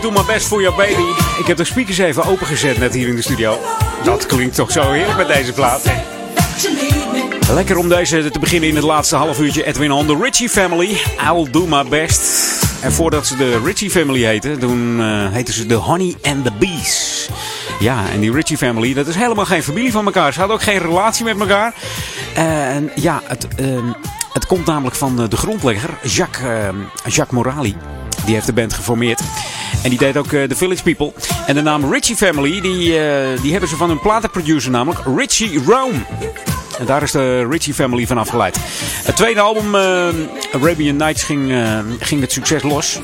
Oh yeah, I do my best for your baby. Ik heb de speakers even opengezet net hier in de studio. Dat klinkt toch zo heerlijk met deze plaat. Lekker om deze te beginnen in het laatste half uurtje. Edwin on the Richie Family. I'll do my best. En voordat ze de Richie Family heten, toen uh, heten ze de Honey and the Bees. Ja, en die Richie Family, dat is helemaal geen familie van elkaar. Ze hadden ook geen relatie met elkaar. En ja, het, uh, het komt namelijk van de grondlegger, Jacques, uh, Jacques Morali. Die heeft de band geformeerd. En die deed ook uh, The Village People. En de naam Richie Family, die, uh, die hebben ze van hun platenproducer namelijk, Richie Rome. En daar is de Richie Family van afgeleid. Het tweede album, uh, Arabian Nights, ging, ging het succes los.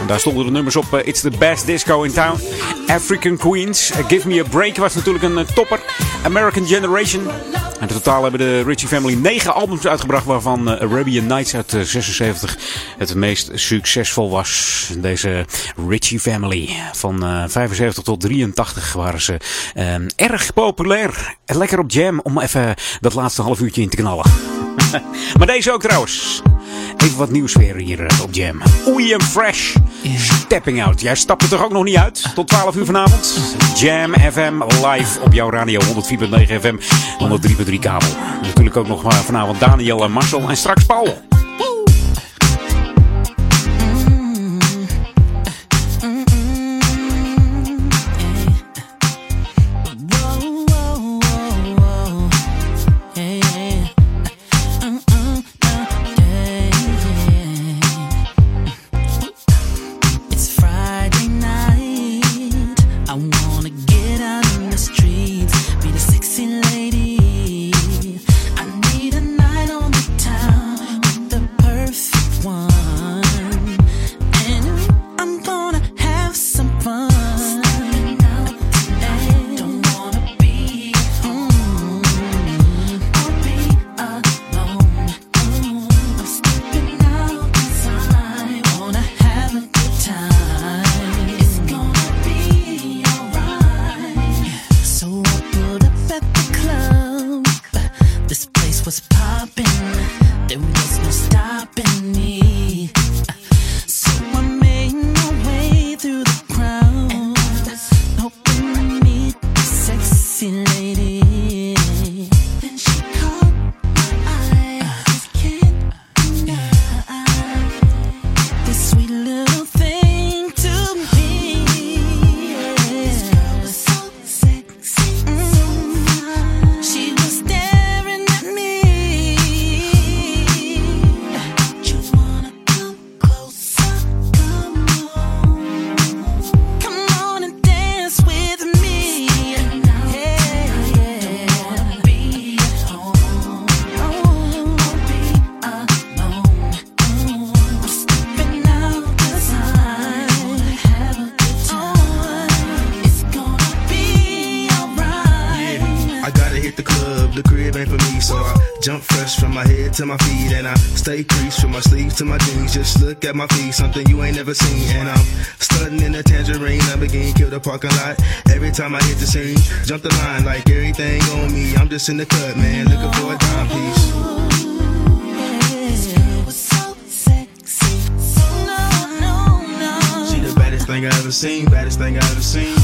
En daar stonden de nummers op. Uh, It's the best disco in town. African Queens. Uh, Give Me a Break was natuurlijk een uh, topper. American Generation. En in totaal hebben de Richie Family negen albums uitgebracht. Waarvan Arabian Nights uit 76 het meest succesvol was. Deze Richie Family. Van 75 tot 83 waren ze erg populair. Lekker op jam om even dat laatste half uurtje in te knallen. maar deze ook trouwens. Even wat nieuws weer hier op Jam. Oei Fresh. Stepping Out. Jij stapt er toch ook nog niet uit? Tot 12 uur vanavond. Jam FM live op jouw radio 104.9 FM. 103.3 kabel. Natuurlijk ook nog vanavond Daniel en Marcel. En straks Paul. Just look at my feet, something you ain't never seen. And I'm stunting in a tangerine, i Lamborghini, kill the parking lot. Every time I hit the scene, jump the line like everything on me. I'm just in the cut, man, looking for a dime piece. Thing I ever seen, baddest thing I ever seen.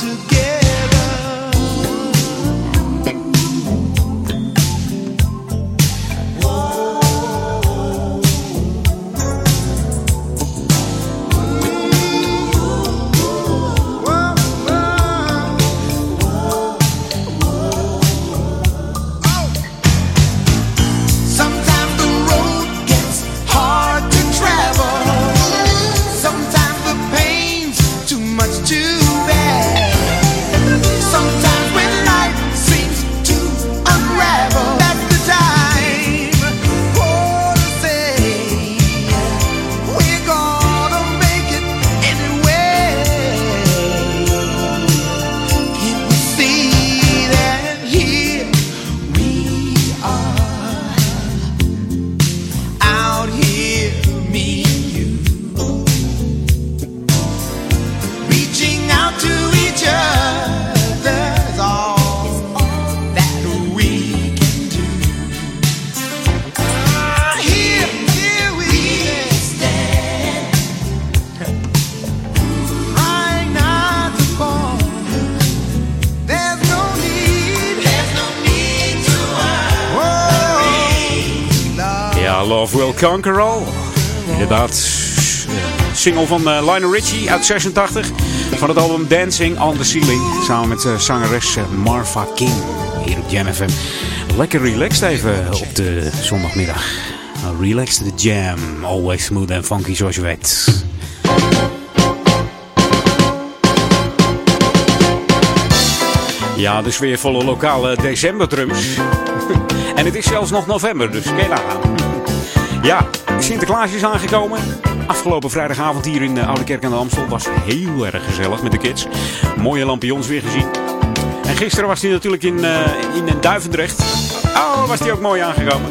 to get Conquer All. Inderdaad. eh, Single van eh, Lionel Richie uit 86. Van het album Dancing on the Ceiling. Samen met eh, zangeres Marva King. Hier op Jam FM. Lekker relaxed even op de zondagmiddag. Relax the Jam. Always smooth and funky zoals je weet. Ja, dus weer volle lokale decemberdrums. en het is zelfs nog november, dus kijk aan. Ja, Sinterklaas is aangekomen. Afgelopen vrijdagavond hier in de Oude Kerk aan de Amstel was heel erg gezellig met de kids. Mooie lampions weer gezien. En gisteren was hij natuurlijk in, eh, in Duivendrecht. Oh, was hij ook mooi aangekomen.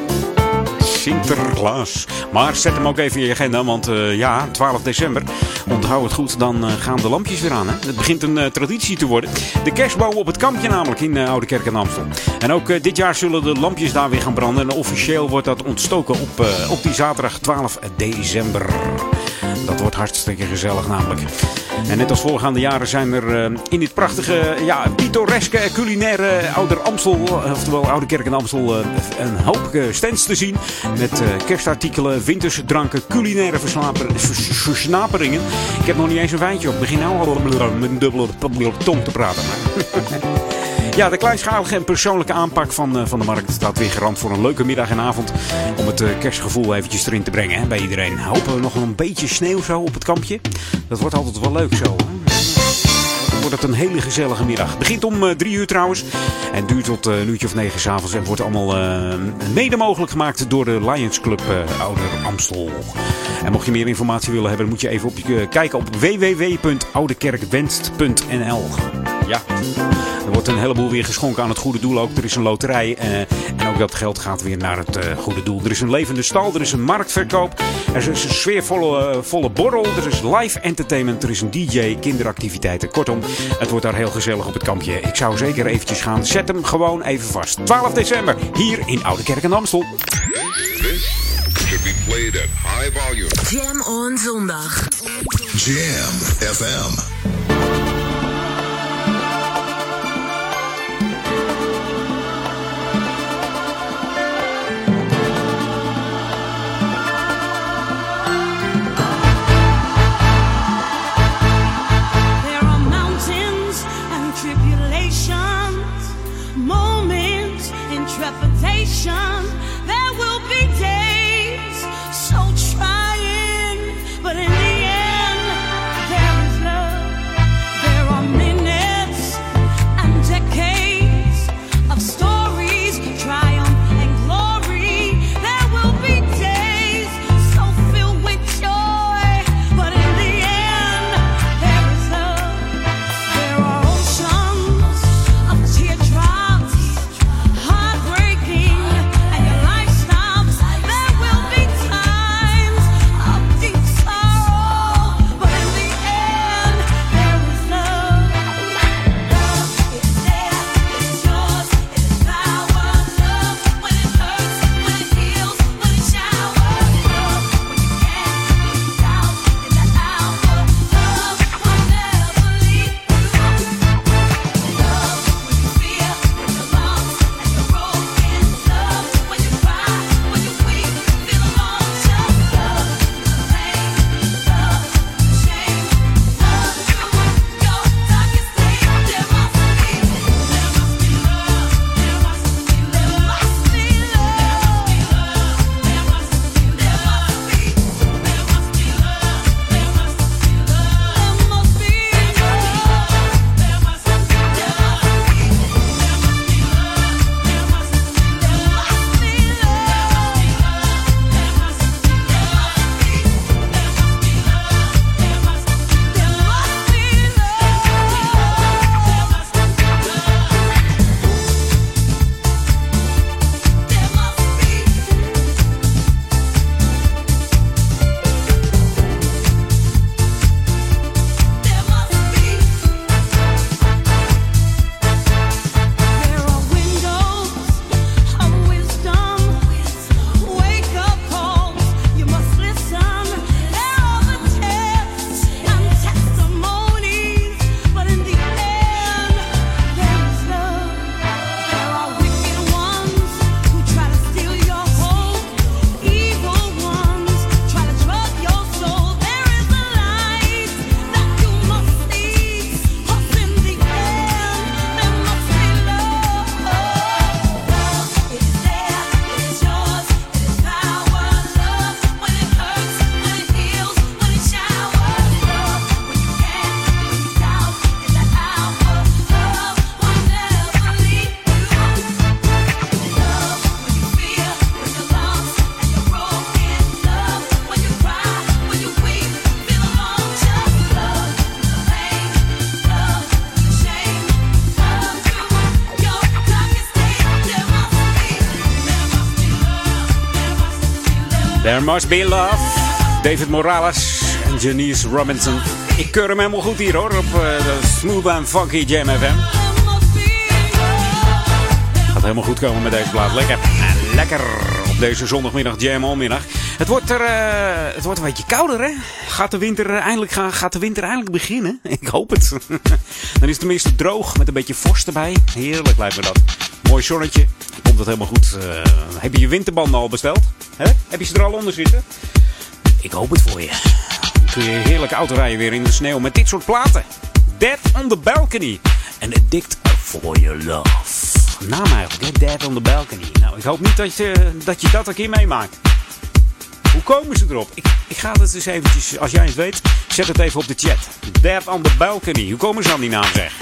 Sinterklaas. Maar zet hem ook even in je agenda, want eh, ja, 12 december, onthoud het goed, dan eh, gaan de lampjes weer aan. Hè? Het begint een eh, traditie te worden. De kerstboom op het kampje namelijk in eh, Oude Kerk en Amstel. En ook dit jaar zullen de lampjes daar weer gaan branden. En officieel wordt dat ontstoken op, op die zaterdag 12 december. Dat wordt hartstikke gezellig namelijk. En net als voorgaande jaren zijn er eh, in dit prachtige, ja, pittoreske, culinaire Ouder Amstel, eh, oftewel Oude Kerk en Amstel, eh, een hoop stands te zien. Met kerstartikelen, winterse dranken, culinaire versnaperingen. Ik heb nog niet eens een wijntje op. Begin nou al met een dubbele tong te praten. Ja, de kleinschalige en persoonlijke aanpak van, eh, van de markt staat weer garant voor een leuke middag en avond. Om het eh, kerstgevoel eventjes erin te brengen hè, bij iedereen. Hopen we nog een beetje sneeuw zo op het kampje. Dat wordt altijd wel leuk zo. Dan wordt het een hele gezellige middag. Begint om eh, drie uur trouwens. En duurt tot een uurtje of negen s'avonds. En wordt allemaal mede mogelijk gemaakt door de Lions Club eh, Ouder Amstel. En mocht je meer informatie willen hebben, moet je even op, je- kijken op www.oudekerkwenst.nl. Ja, er wordt een heleboel weer geschonken aan het goede doel ook. Er is een loterij eh, en ook dat geld gaat weer naar het eh, goede doel. Er is een levende stal, er is een marktverkoop, er is een sfeervolle eh, volle borrel, er is live entertainment, er is een DJ, kinderactiviteiten. Kortom, het wordt daar heel gezellig op het kampje. Ik zou zeker eventjes gaan. Zet hem gewoon even vast. 12 december, hier in Oude Kerk en Amstel. This should be played at high volume. Jam on zondag. Jam FM. There Must Be Love. David Morales en Janice Robinson. Ik keur hem helemaal goed hier hoor, op eh, de Smooth and Funky Jam FM. Gaat helemaal goed komen met deze plaat. Lekker. En lekker op deze zondagmiddag, Jam onmiddag. Het wordt, er, eh, het wordt een beetje kouder, hè? Gaat de winter eh, eindelijk, gaat de winter eindelijk beginnen? Ik hoop het. Dan is het tenminste droog met een beetje vorst erbij. Heerlijk lijkt me dat. Mooi zonnetje. Komt het helemaal goed. Eh, heb je je winterbanden al besteld? Heb je ze er al onder zitten? Ik hoop het voor je. Dan kun je heerlijk autorijden weer in de sneeuw met dit soort platen. Dead on the Balcony. En Addict for Your Love. Naam eigenlijk, hè? Dead on the Balcony. Nou, ik hoop niet dat je dat, je dat een keer meemaakt. Hoe komen ze erop? Ik, ik ga het eens eventjes, als jij het weet, zet het even op de chat. Dead on the Balcony. Hoe komen ze aan die naam zeg?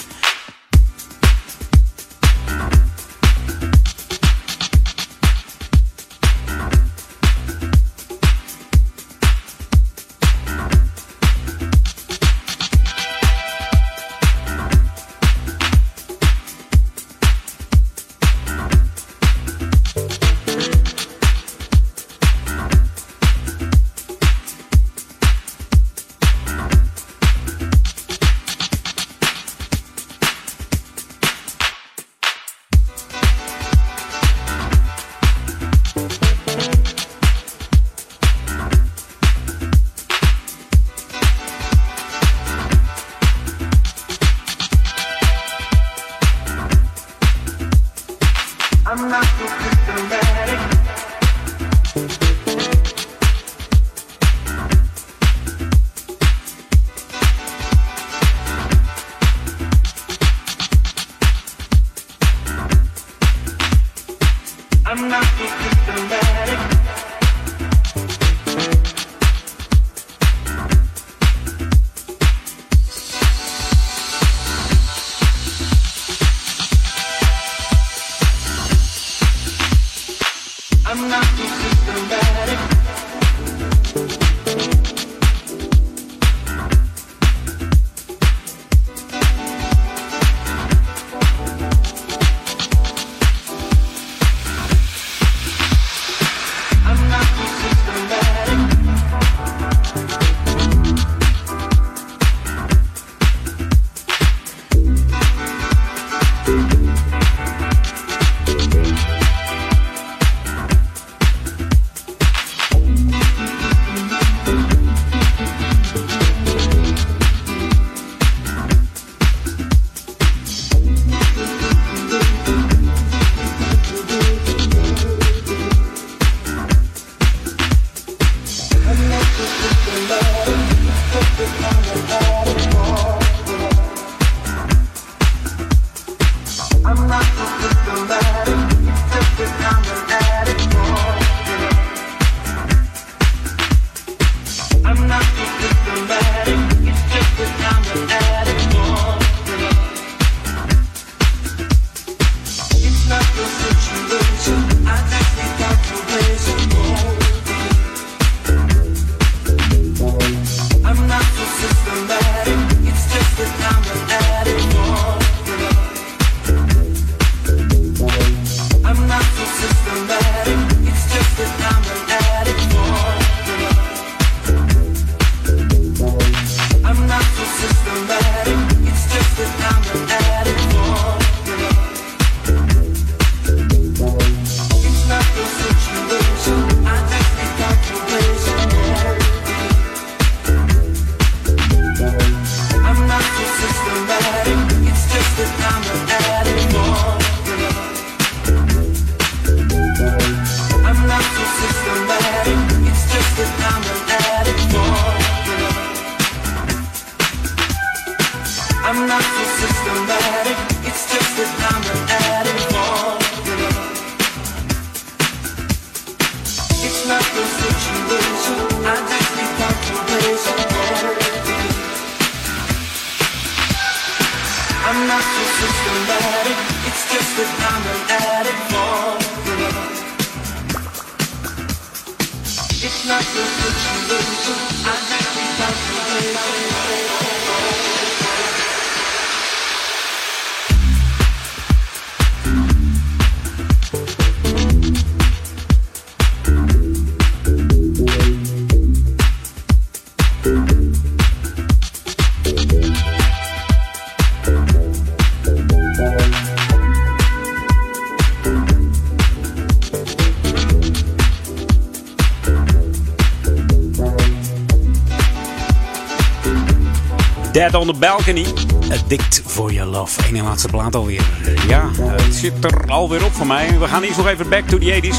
Balcony. Addict for your love. Eén en laatste plaat alweer. Ja, het zit er alweer op voor mij. We gaan eerst nog even back to the 80s.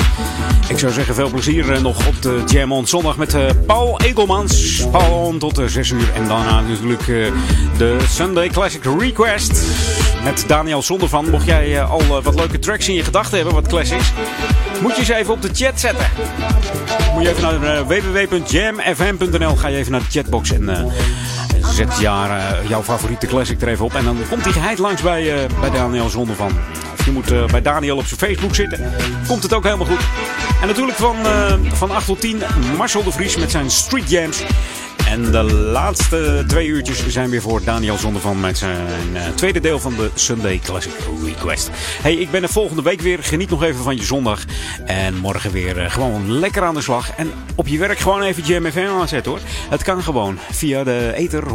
Ik zou zeggen, veel plezier eh, nog op de Jam on zondag met eh, Paul Egelmans. Paul tot 6 uur. En daarna natuurlijk eh, de Sunday Classic Request. Met Daniel Zonder van. Mocht jij eh, al eh, wat leuke tracks in je gedachten hebben, wat classics. Moet je ze even op de chat zetten. Moet je even naar eh, www.jamfm.nl. Ga je even naar de chatbox en eh, zet jaar, eh, jouw favoriete classic er even op. En dan komt die geheid langs bij, eh, bij Daniel Zonder van. Of je moet eh, bij Daniel op zijn Facebook zitten. Komt het ook helemaal goed. En natuurlijk van, van 8 tot 10 Marcel de Vries met zijn Street Jams. En de laatste twee uurtjes zijn weer voor Daniel Zondervan met zijn tweede deel van de Sunday Classic Hey, ik ben er volgende week weer. Geniet nog even van je zondag. En morgen weer eh, gewoon lekker aan de slag. En op je werk gewoon even Jam FM aanzetten hoor. Het kan gewoon via de Ether 104.9,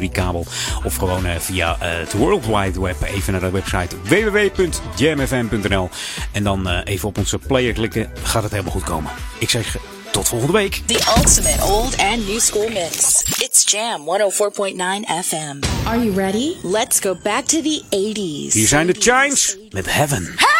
103.3 kabel. Of gewoon eh, via eh, het World Wide Web. Even naar de website www.jamfm.nl. En dan even op onze player klikken. Gaat het helemaal goed komen. Ik zeg tot volgende week. The ultimate old and new school mix. It's Jam 104.9 FM. Are you ready? Let's go back to the 80s. Hier zijn de Chimes met Heaven. Honey,